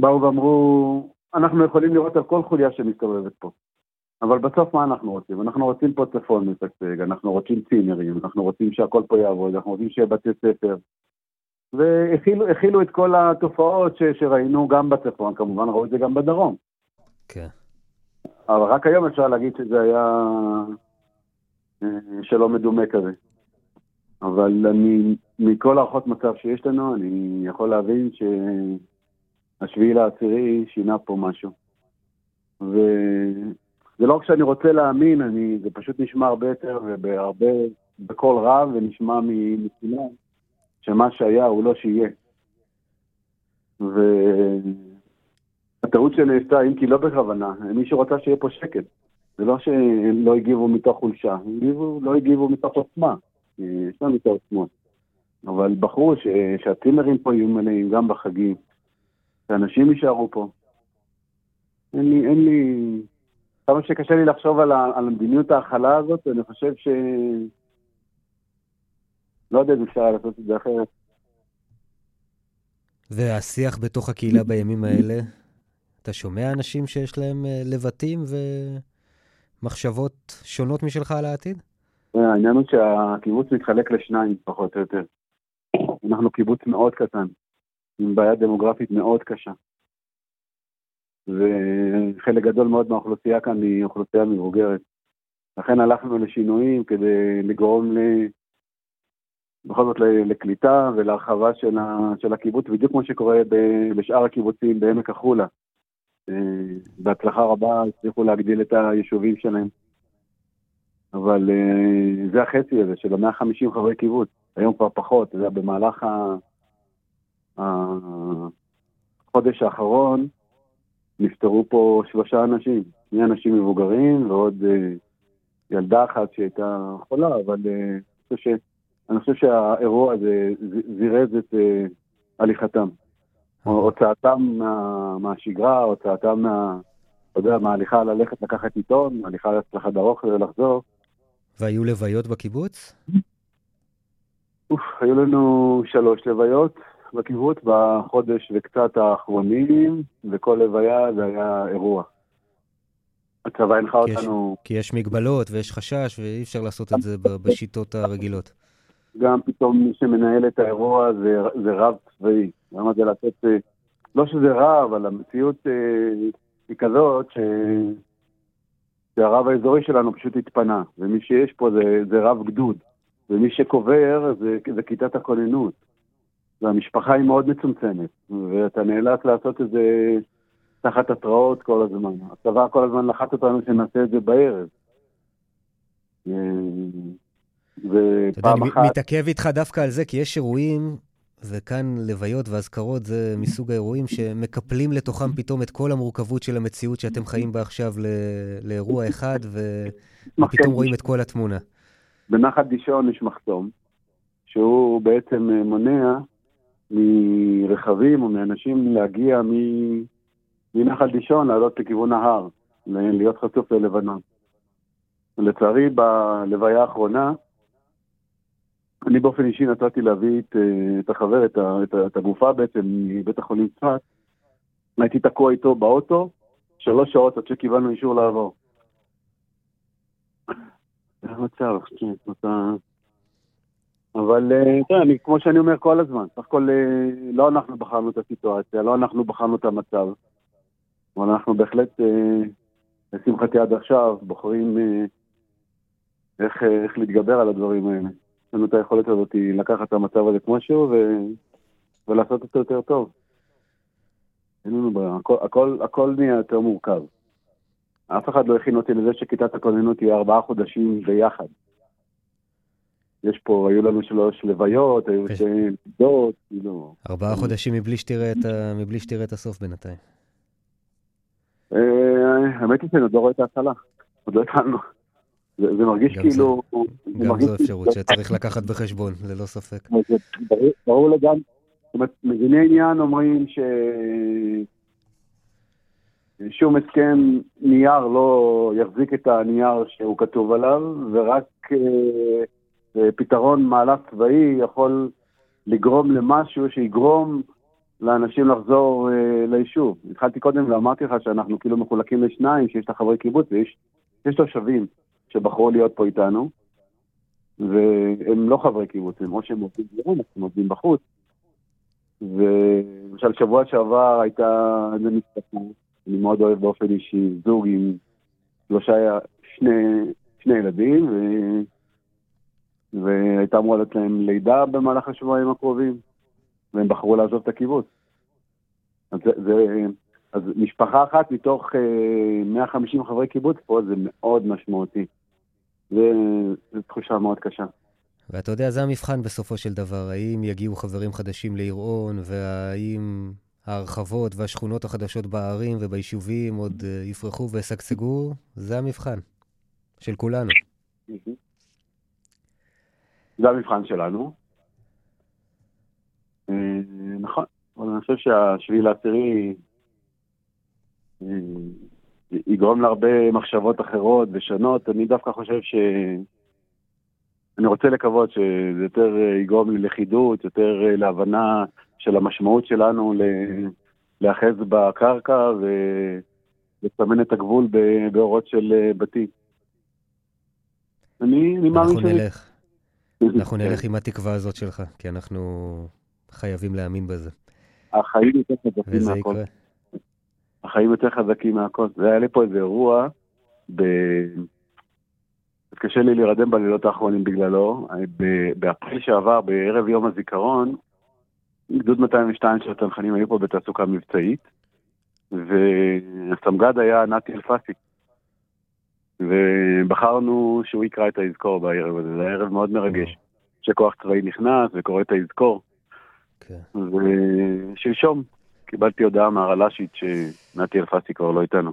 באו ואמרו, אנחנו יכולים לראות על כל חוליה שמסתובבת פה. אבל בסוף מה אנחנו רוצים? אנחנו רוצים פה צפון משגשג, אנחנו רוצים צימרים, אנחנו רוצים שהכל פה יעבוד, אנחנו רוצים שיהיה בתי ספר. והכילו את כל התופעות ש, שראינו גם בצפון, כמובן ראו את זה גם בדרום. כן. אבל רק היום אפשר להגיד שזה היה אה, שלא מדומה כזה. אבל אני, מכל הערכות מצב שיש לנו, אני יכול להבין שהשביעי לעשירי שינה פה משהו. ו... זה לא רק שאני רוצה להאמין, אני, זה פשוט נשמע הרבה יותר ובהרבה, בקול רב ונשמע מכולם, שמה שהיה הוא לא שיהיה. והטעות שנעשתה, אם כי לא בכוונה, מישהו רצה שיהיה פה שקט. זה לא שהם לא הגיבו מתוך חולשה, הם הגיבו, לא הגיבו מתוך עוצמה. יש לנו את העוצמות. אבל בחרו שהצימרים פה יהיו מלאים גם בחגים, שאנשים יישארו פה. אין לי, אין לי, כמה שקשה לי לחשוב על, על מדיניות ההכלה הזאת, אני חושב ש... לא יודע אם אפשר לעשות את זה אחרת. והשיח בתוך הקהילה בימים האלה, אתה שומע אנשים שיש להם אה, לבטים ומחשבות שונות משלך על העתיד? אה, העניין הוא שהקיבוץ מתחלק לשניים, פחות או יותר. אנחנו קיבוץ מאוד קטן, עם בעיה דמוגרפית מאוד קשה. וחלק גדול מאוד מהאוכלוסייה כאן היא אוכלוסייה מבוגרת. לכן הלכנו לשינויים כדי לגרום ל... בכל זאת לקליטה ולהרחבה של, ה... של הקיבוץ, בדיוק כמו שקורה בשאר הקיבוצים בעמק החולה. אה, בהצלחה רבה הצליחו להגדיל את היישובים שלהם. אבל אה, זה החצי הזה של ה-150 חברי קיבוץ, היום כבר פחות, זה במהלך החודש האחרון, נפטרו פה שלושה אנשים, שני אנשים מבוגרים ועוד אה, ילדה אחת שהייתה חולה, אבל אה, אני, חושב ש, אני חושב שהאירוע הזה זירז את אה, הליכתם. הוצאתם מה, מהשגרה, הוצאתם מה... אתה יודע, מההליכה ללכת לקחת עיתון, מההליכה לחדר אוכל ולחזור. והיו לוויות בקיבוץ? אוף, היו לנו שלוש לוויות, בקיבוץ בחודש וקצת האחרונים, וכל לוויה זה היה אירוע. הצבא הנחה כי יש- אותנו, כי יש מגבלות ויש חשש, ואי אפשר לעשות את זה בשיטות הרגילות. גם פתאום מי שמנהל את האירוע זה, זה רב צבאי. למה זה לתת, אה, לא שזה רע, אבל המציאות אה, היא כזאת ש... שהרב האזורי שלנו פשוט התפנה, ומי שיש פה זה, זה רב גדוד, ומי שקובר זה, זה כיתת הכוננות. והמשפחה היא מאוד מצומצמת, ואתה נאלץ לעשות את זה תחת התראות כל הזמן. הצבא כל הזמן לחץ אותנו שנעשה את זה בערב. אה, אתה יודע, ופעם אני אחת... מתעכב איתך דווקא על זה, כי יש אירועים, וכאן לוויות ואזכרות זה מסוג האירועים שמקפלים לתוכם פתאום את כל המורכבות של המציאות שאתם חיים בה עכשיו ל- לאירוע אחד, ופתאום רואים את כל התמונה. בנחל דישון יש מחסום, שהוא בעצם אה, מונע מרכבים או מאנשים להגיע מנחל דישון לעלות לכיוון ההר, להיות חשוף ללבנון. לצערי, בלוויה האחרונה, אני באופן אישי נתתי להביא את, אה, את החבר, את, את, את הגופה בעצם מבית החולים צפת. הייתי תקוע איתו באוטו, שלוש שעות עד שקיבלנו אישור לעבור. זה המצב, כן, אתה... אבל אה, תראה, אני, כמו שאני אומר כל הזמן, סך הכל אה, לא אנחנו בחרנו את הסיטואציה, לא אנחנו בחרנו את המצב, אבל אנחנו בהחלט, אה, לשמחתי עד עכשיו, בוחרים אה, איך, איך להתגבר על הדברים האלה. יש לנו את היכולת הזאת לקחת את המצב הזה כמו שהוא ו... ולעשות אותו יותר טוב. אין לנו ברירה, הכל, הכל, הכל נהיה יותר מורכב. אף אחד לא הכין אותי לזה שכיתת הכוננות תהיה ארבעה חודשים ביחד. יש פה, היו לנו שלוש לוויות, היו כן. שתי עמדות, כאילו... ארבעה חודשים מבלי שתראה את הסוף בינתיים. אה, האמת היא שאני עוד לא רואה את ההתחלה, עוד לא התחלנו. זה מרגיש כאילו... זה גם מרגיש זו אפשרות שצריך לקחת בחשבון, ללא ספק. ברור- לגמרי. זאת אומרת, מביני עניין אומרים ש... שום הסכם נייר לא יחזיק את הנייר שהוא כתוב עליו, ורק אה, פתרון מהלך צבאי יכול לגרום למשהו שיגרום לאנשים לחזור אה, ליישוב. התחלתי קודם ואמרתי לך שאנחנו כאילו מחולקים לשניים, שיש את החברי קיבוץ ויש יש תושבים שבחרו להיות פה איתנו, והם לא חברי קיבוץ, הם או שהם עובדים ביום, או שהם עובדים בחוץ. ולמשל, שבוע שעבר הייתה איזה משפחה, אני מאוד אוהב באופן אישי, זוג עם שלושה, שני, שני ילדים, ו... והייתה אמורה להיות להם לידה במהלך השבועיים הקרובים, והם בחרו לעזוב את הקיבוץ. אז, זה, זה, אז משפחה אחת מתוך אה, 150 חברי קיבוץ פה זה מאוד משמעותי. זו תחושה מאוד קשה. ואתה יודע, זה המבחן בסופו של דבר, האם יגיעו חברים חדשים לעיר און, והאם ההרחבות והשכונות החדשות בערים וביישובים עוד אה, יפרחו וישגשגו, זה המבחן של כולנו. זה המבחן שלנו. אה, נכון, אבל אני חושב שהשביעי לעשירי אה, יגרום להרבה מחשבות אחרות ושונות. אני דווקא חושב ש... אני רוצה לקוות שזה יותר אה, יגרום ללכידות, יותר להבנה של המשמעות שלנו ל- להיאחז בקרקע ולסמן את הגבול באורות של בתים. אני, אני מאמין אנחנו שאני... נלך, אנחנו נלך עם התקווה הזאת שלך, כי אנחנו חייבים להאמין בזה. החיים יותר חזקים מהכל. החיים יותר חזקים מהכל. זה היה לי פה איזה אירוע, ב... קשה לי להירדם בלילות האחרונים בגללו. ב- באפריל שעבר, בערב יום הזיכרון, גדוד 202 של הצנחנים היו פה בתעסוקה מבצעית, והסמג"ד היה נתי אלפסי. ובחרנו שהוא יקרא את היזכור בערב הזה, זה היה ערב מאוד מרגש. שכוח צבאי נכנס וקורא את היזכור. כן. ושלשום קיבלתי הודעה מהרל"שית שנתי אלפסי כבר לא איתנו.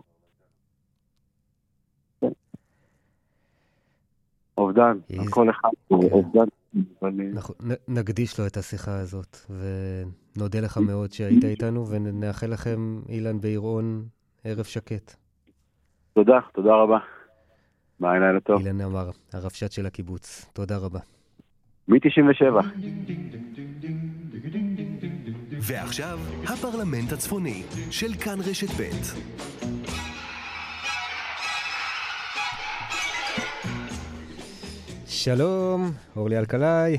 כן. אובדן, על כל אחד הוא כן. אובדן, אה, אנחנו נ- נקדיש לו את השיחה הזאת, ונודה לך מאוד שהיית איתנו, ונאחל לכם, אילן בעירון, ערב שקט. תודה, תודה רבה. ביי, לילה טוב. אילן אמר, הרבש"ץ של הקיבוץ. תודה רבה. מ-97. ועכשיו, הפרלמנט הצפוני של כאן רשת ב'. שלום, אורלי אלקלעי.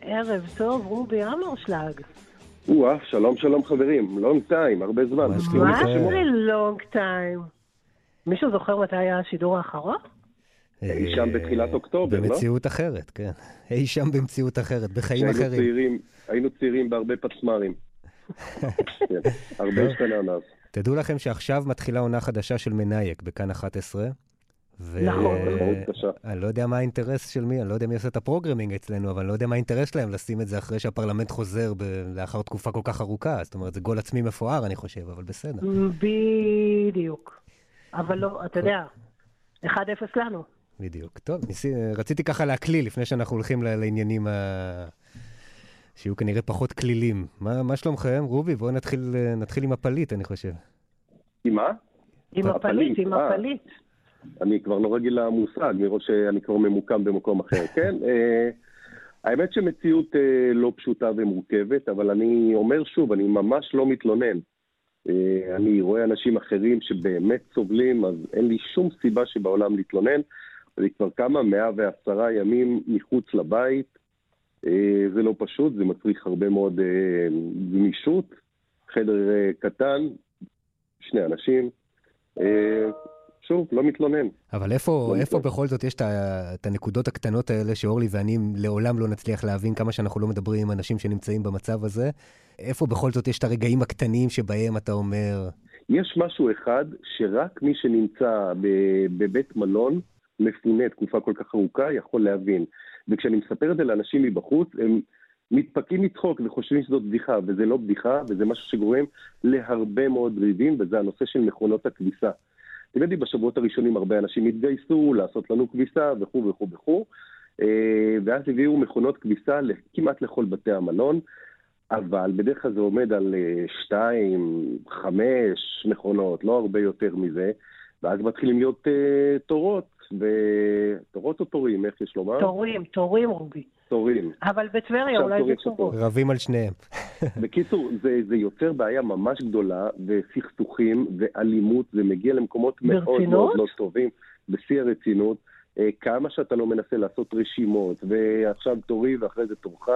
ערב טוב, רובי אמרשלג. או-אה, שלום שלום חברים, long time, הרבה זמן. מה. זה long time? מישהו זוכר מתי היה השידור האחרון? אי שם בתחילת אוקטובר, לא? במציאות אחרת, כן. אי שם במציאות אחרת, בחיים אחרים. צעירים, היינו צעירים בהרבה פצמ"רים. כן, הרבה השתנה מאז. תדעו לכם שעכשיו מתחילה עונה חדשה של מנאייק בכאן 11. ו... נכון, תחרות קשה. אני לא יודע מה האינטרס של מי, אני לא יודע מי עושה את ה programming אצלנו, אבל אני לא יודע מה האינטרס שלהם לשים את זה אחרי שהפרלמנט חוזר ב... לאחר תקופה כל כך ארוכה. זאת אומרת, זה גול עצמי מפואר, אני חושב, אבל בסדר. בדיוק. אבל לא, אתה יודע, 1-0 לנו. בדיוק. טוב, ניסי... רציתי ככה להקליל לפני שאנחנו הולכים לעניינים ה... שיהיו כנראה פחות קלילים. מה, מה שלומכם? רובי, בואו נתחיל, נתחיל עם הפליט, אני חושב. עם מה? עם הפליט, הפליט, עם אה. הפליט. אני כבר לא רגיל למושג, מראות שאני כבר ממוקם במקום אחר. כן, אה, האמת שמציאות אה, לא פשוטה ומורכבת, אבל אני אומר שוב, אני ממש לא מתלונן. אה, אני רואה אנשים אחרים שבאמת סובלים, אז אין לי שום סיבה שבעולם להתלונן. אני כבר כמה, 110 ימים מחוץ לבית. אה, זה לא פשוט, זה מצריך הרבה מאוד אה, גמישות. חדר קטן, שני אנשים. שוב, לא מתלונן. אבל איפה, לא איפה מתלונן. בכל זאת יש את, הנקודות הקטנות האלה שאורלי ואני לעולם לא נצליח להבין כמה שאנחנו לא מדברים עם אנשים שנמצאים במצב הזה? איפה בכל זאת יש את הרגעים הקטנים שבהם אתה אומר, יש משהו אחד שרק מי שנמצא בבית מלון מפונה תקופה כל כך ארוכה יכול להבין. וכשאני מספר את זה לאנשים מבחוץ, הם מתפקים מצחוק וחושבים שזאת בדיחה, וזה לא בדיחה, וזה משהו שגורם להרבה מאוד ריבים, וזה הנושא של מכונות הכביסה. אתם יודעים, בשבועות הראשונים הרבה אנשים התגייסו לעשות לנו כביסה וכו' וכו' וכו', אה, ואז הביאו מכונות כביסה כמעט לכל בתי המלון. אבל בדרך כלל זה עומד על אה, שתיים, חמש מכונות, לא הרבה יותר מזה, ואז מתחילים להיות אה, תורות, ותורות או תורים, איך יש לומר? תורים, תורים, רובי. תורים. אבל בטבריה אולי זה תורות. רבים על שניהם. בקיצור, זה, זה יוצר בעיה ממש גדולה, וסכסוכים, ואלימות, זה מגיע למקומות מאוד ברצינות? מאוד לא טובים, בשיא הרצינות. אה, כמה שאתה לא מנסה לעשות רשימות, ועכשיו תורי ואחרי זה תורך,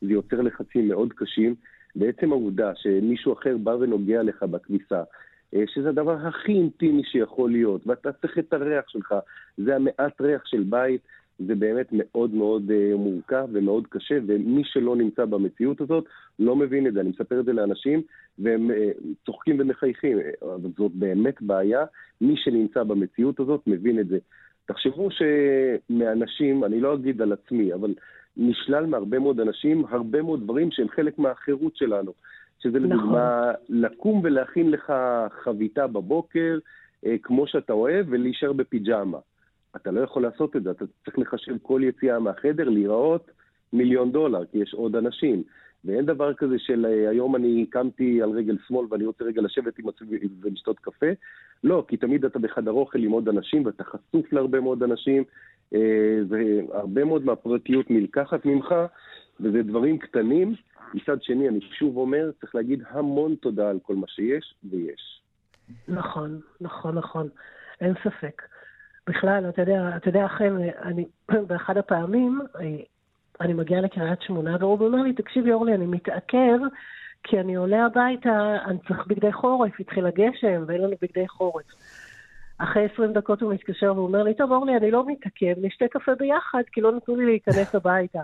זה יוצר לחצים מאוד קשים. בעצם העובדה שמישהו אחר בא ונוגע לך בכביסה, שזה הדבר הכי אינטימי שיכול להיות, ואתה צריך את הריח שלך, זה המעט ריח של בית, זה באמת מאוד מאוד אה, מורכב ומאוד קשה, ומי שלא נמצא במציאות הזאת לא מבין את זה. אני מספר את זה לאנשים, והם אה, צוחקים ומחייכים, אה, אבל זאת באמת בעיה. מי שנמצא במציאות הזאת מבין את זה. תחשבו שמאנשים, אני לא אגיד על עצמי, אבל נשלל מהרבה מאוד אנשים הרבה מאוד דברים שהם חלק מהחירות שלנו. שזה נכון. לדוגמה לקום ולהכין לך חביתה בבוקר, אה, כמו שאתה אוהב, ולהישאר בפיג'מה. אתה לא יכול לעשות את זה, אתה צריך לחשב כל יציאה מהחדר, להיראות מיליון דולר, כי יש עוד אנשים. ואין דבר כזה של אה, היום אני קמתי על רגל שמאל ואני רוצה רגע לשבת עם עצמי ולשתות קפה. לא, כי תמיד אתה בחדר אוכל עם עוד אנשים ואתה חשוף להרבה מאוד אנשים, אה, והרבה מאוד מהפרטיות נלקחת ממך, וזה דברים קטנים. מצד שני, אני שוב אומר, צריך להגיד המון תודה על כל מה שיש, ויש. נכון, נכון, נכון. אין ספק. בכלל, אתה יודע, אתה יודע, אכן, אני, באחד הפעמים, אה, אני מגיעה לקריית שמונה, ורובי אומר לי, תקשיבי, אורלי, אני מתעכב, כי אני עולה הביתה, אני צריך בגדי חורף, התחיל הגשם, ואין לנו בגדי חורף. אחרי 20 דקות הוא מתקשר ואומר לי, טוב, אורלי, אני לא מתעכב, נשתה קפה ביחד, כי לא נתנו לי להיכנס הביתה.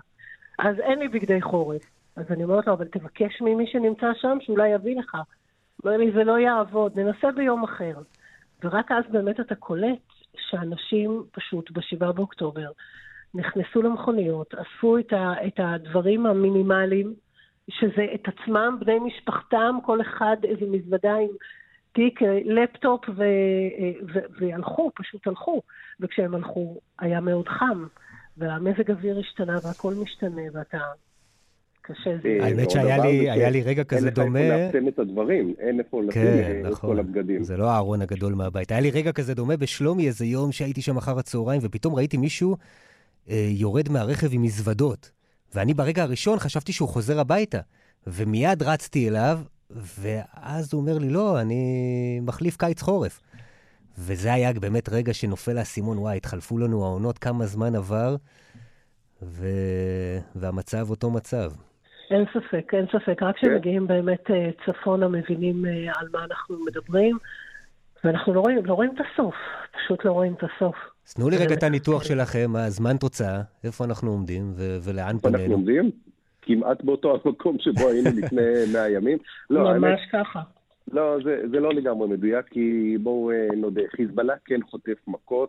אז אין לי בגדי חורף. אז אני אומרת לו, אבל תבקש ממי שנמצא שם שאולי יביא לך. אומר לי, זה לא יעבוד, ננסה ביום אחר. ורק אז באמת אתה קולט שאנשים פשוט ב-7 באוקטובר נכנסו למכוניות, אספו את, ה, את הדברים המינימליים, שזה את עצמם, בני משפחתם, כל אחד איזה מזוודה עם תיק, אה, לפטופ, ו, אה, ו, והלכו, פשוט הלכו. וכשהם הלכו, היה מאוד חם, והמזג אוויר השתנה והכל משתנה, ואתה... קשה זה. אה, האמת עוד שהיה לי- זה היה לי רגע כזה אין לך דומה. איפה לאפסן את הדברים, אין איפה לשים כן, את נכון. כל הבגדים. זה לא הארון הגדול מהבית. היה לי רגע כזה דומה בשלומי איזה יום שהייתי שם אחר הצהריים, ופתאום ראיתי מישהו אה, יורד מהרכב עם מזוודות. ואני ברגע הראשון חשבתי שהוא חוזר הביתה. ומיד רצתי אליו, ואז הוא אומר לי, לא, אני מחליף קיץ-חורף. וזה היה באמת רגע שנופל האסימון, וואי, התחלפו לנו העונות, כמה זמן עבר, ו... והמצב אותו מצב. אין ספק, אין ספק. רק כשמגיעים באמת אה, צפונה מבינים אה, על מה אנחנו מדברים, ואנחנו לא רואים, לא רואים את הסוף, פשוט לא רואים את הסוף. אז תנו לי רגע את הניתוח שלכם, הזמן תוצאה, איפה אנחנו עומדים ו- ולאן פנינו. אנחנו עומדים כמעט באותו המקום שבו היינו לפני 100 ימים. לא, ממש האמת, ככה. לא, זה, זה לא לגמרי מדויק, כי בואו אה, נודה, חיזבאללה כן חוטף מכות.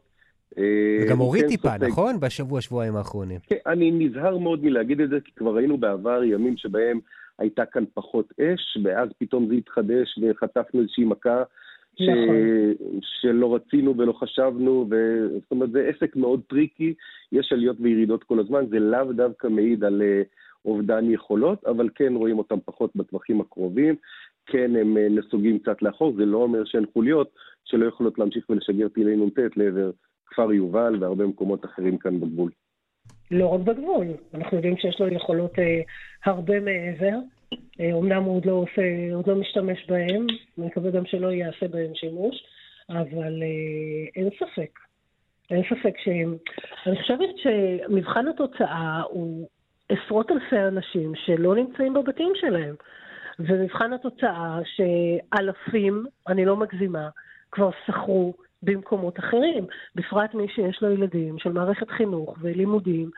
אה, וגם הוריד כן טיפה, סופג... נכון? בשבוע, שבועיים האחרונים. כן, אני נזהר מאוד מלהגיד את זה, כי כבר ראינו בעבר ימים שבהם הייתה כאן פחות אש, ואז פתאום זה התחדש וחטפנו איזושהי מכה. ש... נכון. שלא רצינו ולא חשבנו, ו... זאת אומרת, זה עסק מאוד טריקי, יש עליות וירידות כל הזמן, זה לאו דווקא מעיד על אה, אובדן יכולות, אבל כן רואים אותם פחות בטווחים הקרובים, כן הם אה, נסוגים קצת לאחור, זה לא אומר שאין חוליות שלא יכולות להמשיך ולשגר טילי נ"ט לעבר כפר יובל והרבה מקומות אחרים כאן בגבול. לא רק בגבול, אנחנו יודעים שיש לו יכולות uh, הרבה מעבר. אומנם הוא עוד לא עושה, עוד לא משתמש בהם, אני מקווה גם שלא יעשה בהם שימוש, אבל אה, אין ספק. אין ספק שהם... אני חושבת שמבחן התוצאה הוא עשרות אלפי אנשים שלא נמצאים בבתים שלהם. ומבחן התוצאה שאלפים, אני לא מגזימה, כבר שכרו במקומות אחרים, בפרט מי שיש לו ילדים של מערכת חינוך ולימודים,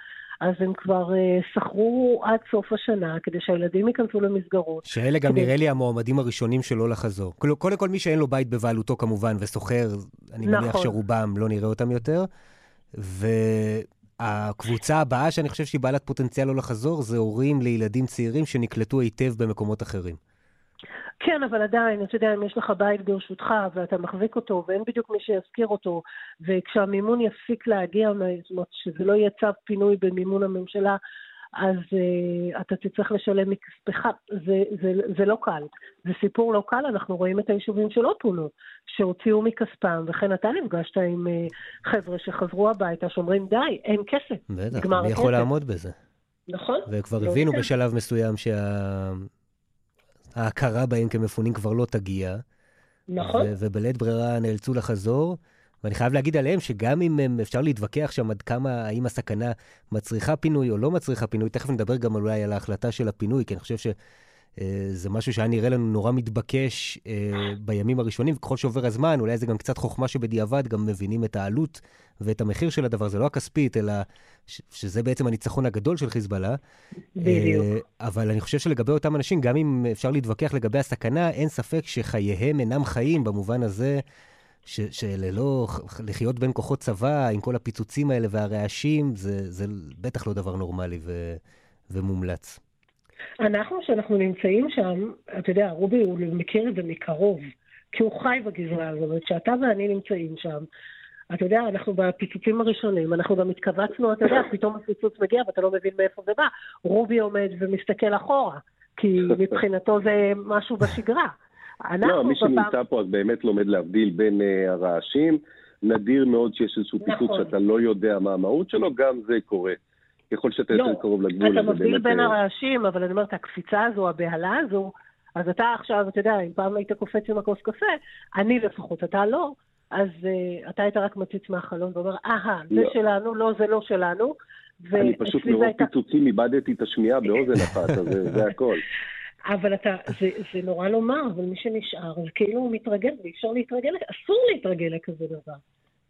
אז הם כבר uh, שכרו עד סוף השנה כדי שהילדים ייכנסו למסגרות. שאלה גם כדי... נראה לי המועמדים הראשונים שלו לחזור. קודם כל, מי שאין לו בית בבעלותו כמובן ושוכר, אני נכון. מניח שרובם לא נראה אותם יותר. והקבוצה הבאה שאני חושב שהיא בעלת פוטנציאל לא לחזור, זה הורים לילדים צעירים שנקלטו היטב במקומות אחרים. כן, אבל עדיין, אתה יודע, אם יש לך בית ברשותך ואתה מחזיק אותו ואין בדיוק מי שיזכיר אותו, וכשהמימון יפסיק להגיע, זאת אומרת שזה לא יהיה צו פינוי במימון הממשלה, אז uh, אתה תצטרך לשלם מכספך, זה, זה, זה לא קל. זה סיפור לא קל, אנחנו רואים את היישובים שלא פונו, שהוציאו מכספם, וכן אתה נפגשת עם uh, חבר'ה שחזרו הביתה, שאומרים די, אין כסף, בטח, מי יכול לעמוד בזה? נכון. וכבר לא הבינו בשלב מסוים שה... ההכרה בהם כמפונים כבר לא תגיע. נכון. ובלית ברירה נאלצו לחזור. ואני חייב להגיד עליהם שגם אם הם, אפשר להתווכח שם עד כמה, האם הסכנה מצריכה פינוי או לא מצריכה פינוי, תכף נדבר גם אולי על ההחלטה של הפינוי, כי אני חושב שזה משהו שהיה נראה לנו נורא מתבקש אה, בימים הראשונים, וככל שעובר הזמן, אולי זה גם קצת חוכמה שבדיעבד גם מבינים את העלות ואת המחיר של הדבר, זה לא הכספית, אלא ש- שזה בעצם הניצחון הגדול של חיזבאללה. בדיוק. Uh, אבל אני חושב שלגבי אותם אנשים, גם אם אפשר להתווכח לגבי הסכנה, אין ספק שחייהם אינם חיים במובן הזה ש- שללא, לחיות בין כוחות צבא, עם כל הפיצוצים האלה והרעשים, זה, זה בטח לא דבר נורמלי ו- ומומלץ. אנחנו, כשאנחנו נמצאים שם, אתה יודע, רובי הוא מכיר את זה מקרוב, כי הוא חי בגזרה הזאת. כשאתה ואני נמצאים שם, אתה יודע, אנחנו בפיצוצים הראשונים, אנחנו גם התכווצנו, אתה יודע, פתאום הפיצוץ מגיע ואתה לא מבין מאיפה זה בא. רובי עומד ומסתכל אחורה, כי מבחינתו זה משהו בשגרה. לא, מי שנמצא פה אז באמת לומד להבדיל בין uh, הרעשים. נדיר מאוד שיש איזשהו נכון. פיצוץ שאתה לא יודע מה המהות שלו, גם זה קורה. ככל שאתה לא, יותר קרוב לגבול. אתה מבדיל בין אה, הרעשים, אבל אני אומרת, הקפיצה הזו, הבהלה הזו, אז אתה עכשיו, אתה יודע, אם פעם היית קופץ עם הכוס קפה, אני לפחות, אתה לא, אז uh, אתה היית רק מציץ מהחלון ואומר, אהה, זה לא. שלנו, לא, זה לא שלנו. אני פשוט מרוב הייתה... פיצוצים איבדתי את השמיעה באוזן אחת, אז זה הכל. אבל אתה, זה, זה נורא לומר, אבל מי שנשאר, זה כאילו הוא מתרגל, ואי אפשר להתרגל, אסור להתרגל לכזה דבר.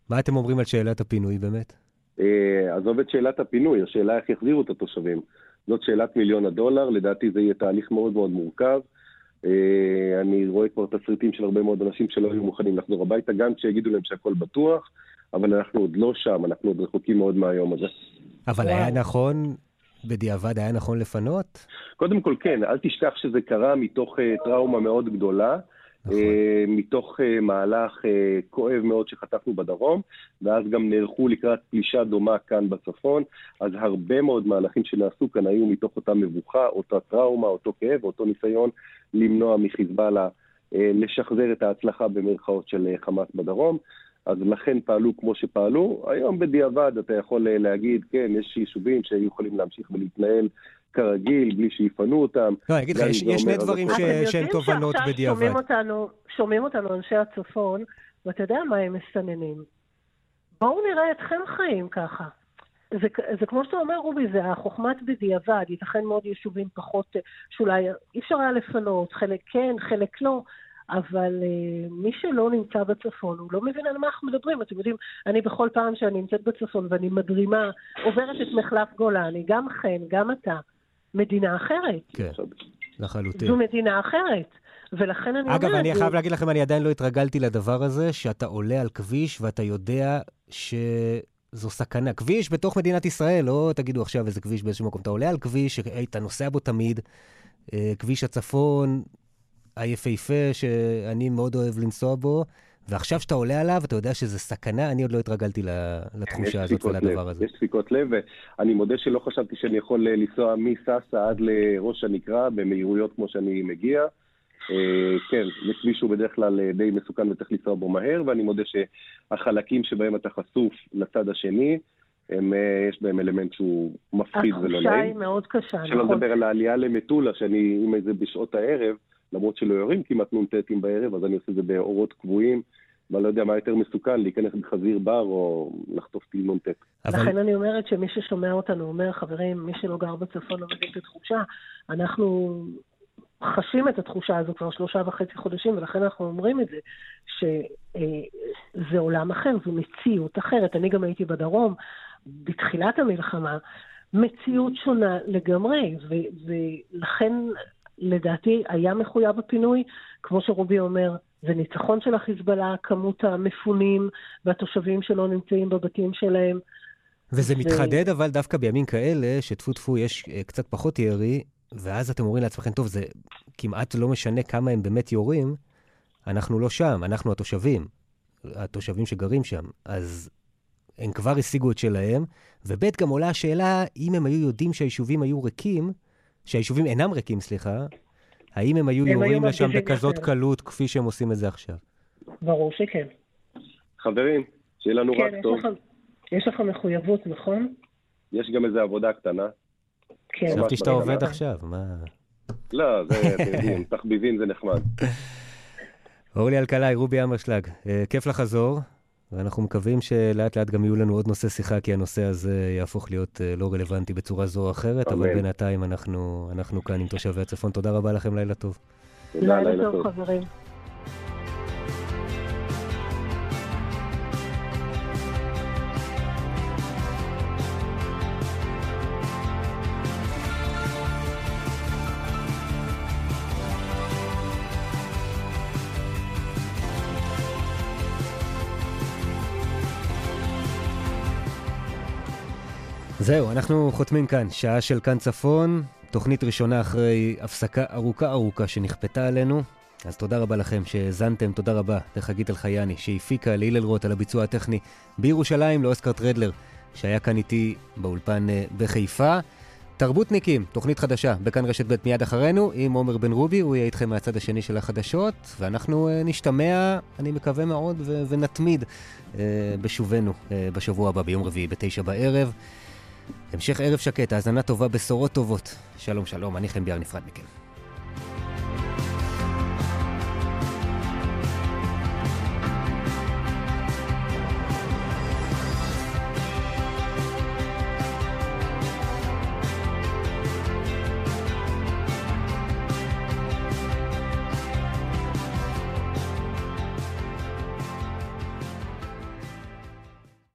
מה אתם אומרים על שאלת הפינוי באמת? אה, עזוב את שאלת הפינוי, השאלה איך יחזירו את התושבים. זאת שאלת מיליון הדולר, לדעתי זה יהיה תהליך מאוד מאוד מורכב. אה, אני רואה כבר תסריטים של הרבה מאוד אנשים שלא היו מוכנים לחזור הביתה, גם כשיגידו להם שהכל בטוח, אבל אנחנו עוד לא שם, אנחנו עוד רחוקים מאוד מהיום הזה. אבל היה נכון, בדיעבד היה נכון לפנות? קודם כל כן, אל תשכח שזה קרה מתוך uh, טראומה מאוד גדולה. נכון. Uh, מתוך uh, מהלך uh, כואב מאוד שחטפנו בדרום, ואז גם נערכו לקראת פלישה דומה כאן בצפון, אז הרבה מאוד מהלכים שנעשו כאן היו מתוך אותה מבוכה, אותה טראומה, אותו כאב, אותו ניסיון למנוע מחיזבאללה לשחזר את ההצלחה במרכאות של חמאס בדרום. אז לכן פעלו כמו שפעלו. היום בדיעבד אתה יכול להגיד, כן, יש יישובים שהיו יכולים להמשיך ולהתנהל כרגיל, בלי שיפנו אותם. לא, אני אגיד לך, יש שני דברים ש- אתם יודעים שהם תובנות שעכשיו בדיעבד. שומעים אותנו, שומעים אותנו אנשי הצפון, ואתה יודע מה הם מסננים. בואו נראה אתכם חיים ככה. זה, זה כמו שאתה אומר, רובי, זה החוכמת בדיעבד. ייתכן מאוד יישובים פחות, אה, שאולי אי אפשר היה לפנות, חלק כן, חלק לא, אבל אה, מי שלא נמצא בצפון, הוא לא מבין על מה אנחנו מדברים. אתם יודעים, אני בכל פעם שאני נמצאת בצפון ואני מדרימה, עוברת את מחלף גולני, גם חן, גם אתה, מדינה אחרת. כן, לחלוטין. זו מדינה אחרת. ולכן אני אומרת... אגב, אני חייב להגיד לכם, אני עדיין לא התרגלתי לדבר הזה, שאתה עולה על כביש ואתה יודע שזו סכנה. כביש בתוך מדינת ישראל, לא תגידו עכשיו איזה כביש באיזשהו מקום. אתה עולה על כביש שאתה נוסע בו תמיד, אה, כביש הצפון היפהפה, שאני מאוד אוהב לנסוע בו, ועכשיו שאתה עולה עליו, אתה יודע שזה סכנה, אני עוד לא התרגלתי לתחושה הזאת ולדבר הזה. יש דפיקות לב, ואני מודה שלא חשבתי שאני יכול אה, לנסוע מסאסא עד לראש הנקרה במהירויות כמו שאני מגיע. אה, כן, זה כביש שהוא בדרך כלל אה, די מסוכן וצריך לנסוע בו מהר, ואני מודה שהחלקים שבהם אתה חשוף לצד השני, הם, יש בהם אלמנט שהוא מפחיד ולא התחושה נעים. היא מאוד קשה, שלא נכון? לדבר על העלייה למטולה, שאני, אם זה בשעות הערב, למרות שלא יורים כמעט נ"טים בערב, אז אני עושה את זה באורות קבועים, ואני לא יודע מה יותר מסוכן, להיכנס בחזיר בר או לחטוף טיל נ"ט. אבל לכן אני אומרת שמי ששומע אותנו אומר, חברים, מי שלא גר בצפון לא מבין את התחושה. אנחנו חשים את התחושה הזו כבר שלושה וחצי חודשים, ולכן אנחנו אומרים את זה, שזה עולם אחר, זו מציאות אחרת. אני גם הייתי בדרום בתחילת המלחמה, מציאות שונה לגמרי, ו- ולכן לדעתי היה מחויב הפינוי, כמו שרובי אומר, זה ניצחון של החיזבאללה, כמות המפונים והתושבים שלא נמצאים בבתים שלהם. וזה ו- מתחדד, אבל דווקא בימים כאלה, שטפו טפו יש אה, קצת פחות ירי, ואז אתם אומרים לעצמכם, טוב, זה כמעט לא משנה כמה הם באמת יורים, אנחנו לא שם, אנחנו התושבים, התושבים שגרים שם. אז הם כבר השיגו את שלהם, וב' גם עולה השאלה, אם הם היו יודעים שהיישובים היו ריקים, שהיישובים אינם ריקים, סליחה, האם הם היו הם היו יורים לשם בכזאת יותר. קלות כפי שהם עושים את זה עכשיו? ברור שכן. חברים, שיהיה לנו כן, רק יש טוב. לך, יש לך מחויבות, נכון? יש גם איזו עבודה קטנה. כן. חשבתי שאתה עובד. עכשיו, מה... לא, זה, אתם יודעים, תחביבים זה נחמד. אורלי אלקלעי, רובי אמרשלג, אה, כיף לחזור, ואנחנו מקווים שלאט לאט גם יהיו לנו עוד נושא שיחה, כי הנושא הזה יהפוך להיות אה, לא רלוונטי בצורה זו או אחרת, אבל. בינתיים אנחנו, אנחנו כאן עם תושבי הצפון. תודה רבה לכם, לילה טוב. תודה, לילה טוב, חברים. זהו, אנחנו חותמים כאן, שעה של כאן צפון, תוכנית ראשונה אחרי הפסקה ארוכה ארוכה שנכפתה עלינו. אז תודה רבה לכם שהאזנתם, תודה רבה לחגית אלחייני שהפיקה, להלל רוט על הביצוע הטכני בירושלים, לאוסקר טרדלר שהיה כאן איתי באולפן אה, בחיפה. תרבותניקים, תוכנית חדשה בכאן רשת ב' מיד אחרינו, עם עומר בן רובי, הוא יהיה איתכם מהצד השני של החדשות, ואנחנו אה, נשתמע, אני מקווה מאוד, ונתמיד אה, בשובנו אה, בשבוע הבא, ביום רביעי, בתשע בערב. המשך ערב שקט, האזנה טובה, בשורות טובות. שלום שלום, אני חן ביאר נפרד מכם.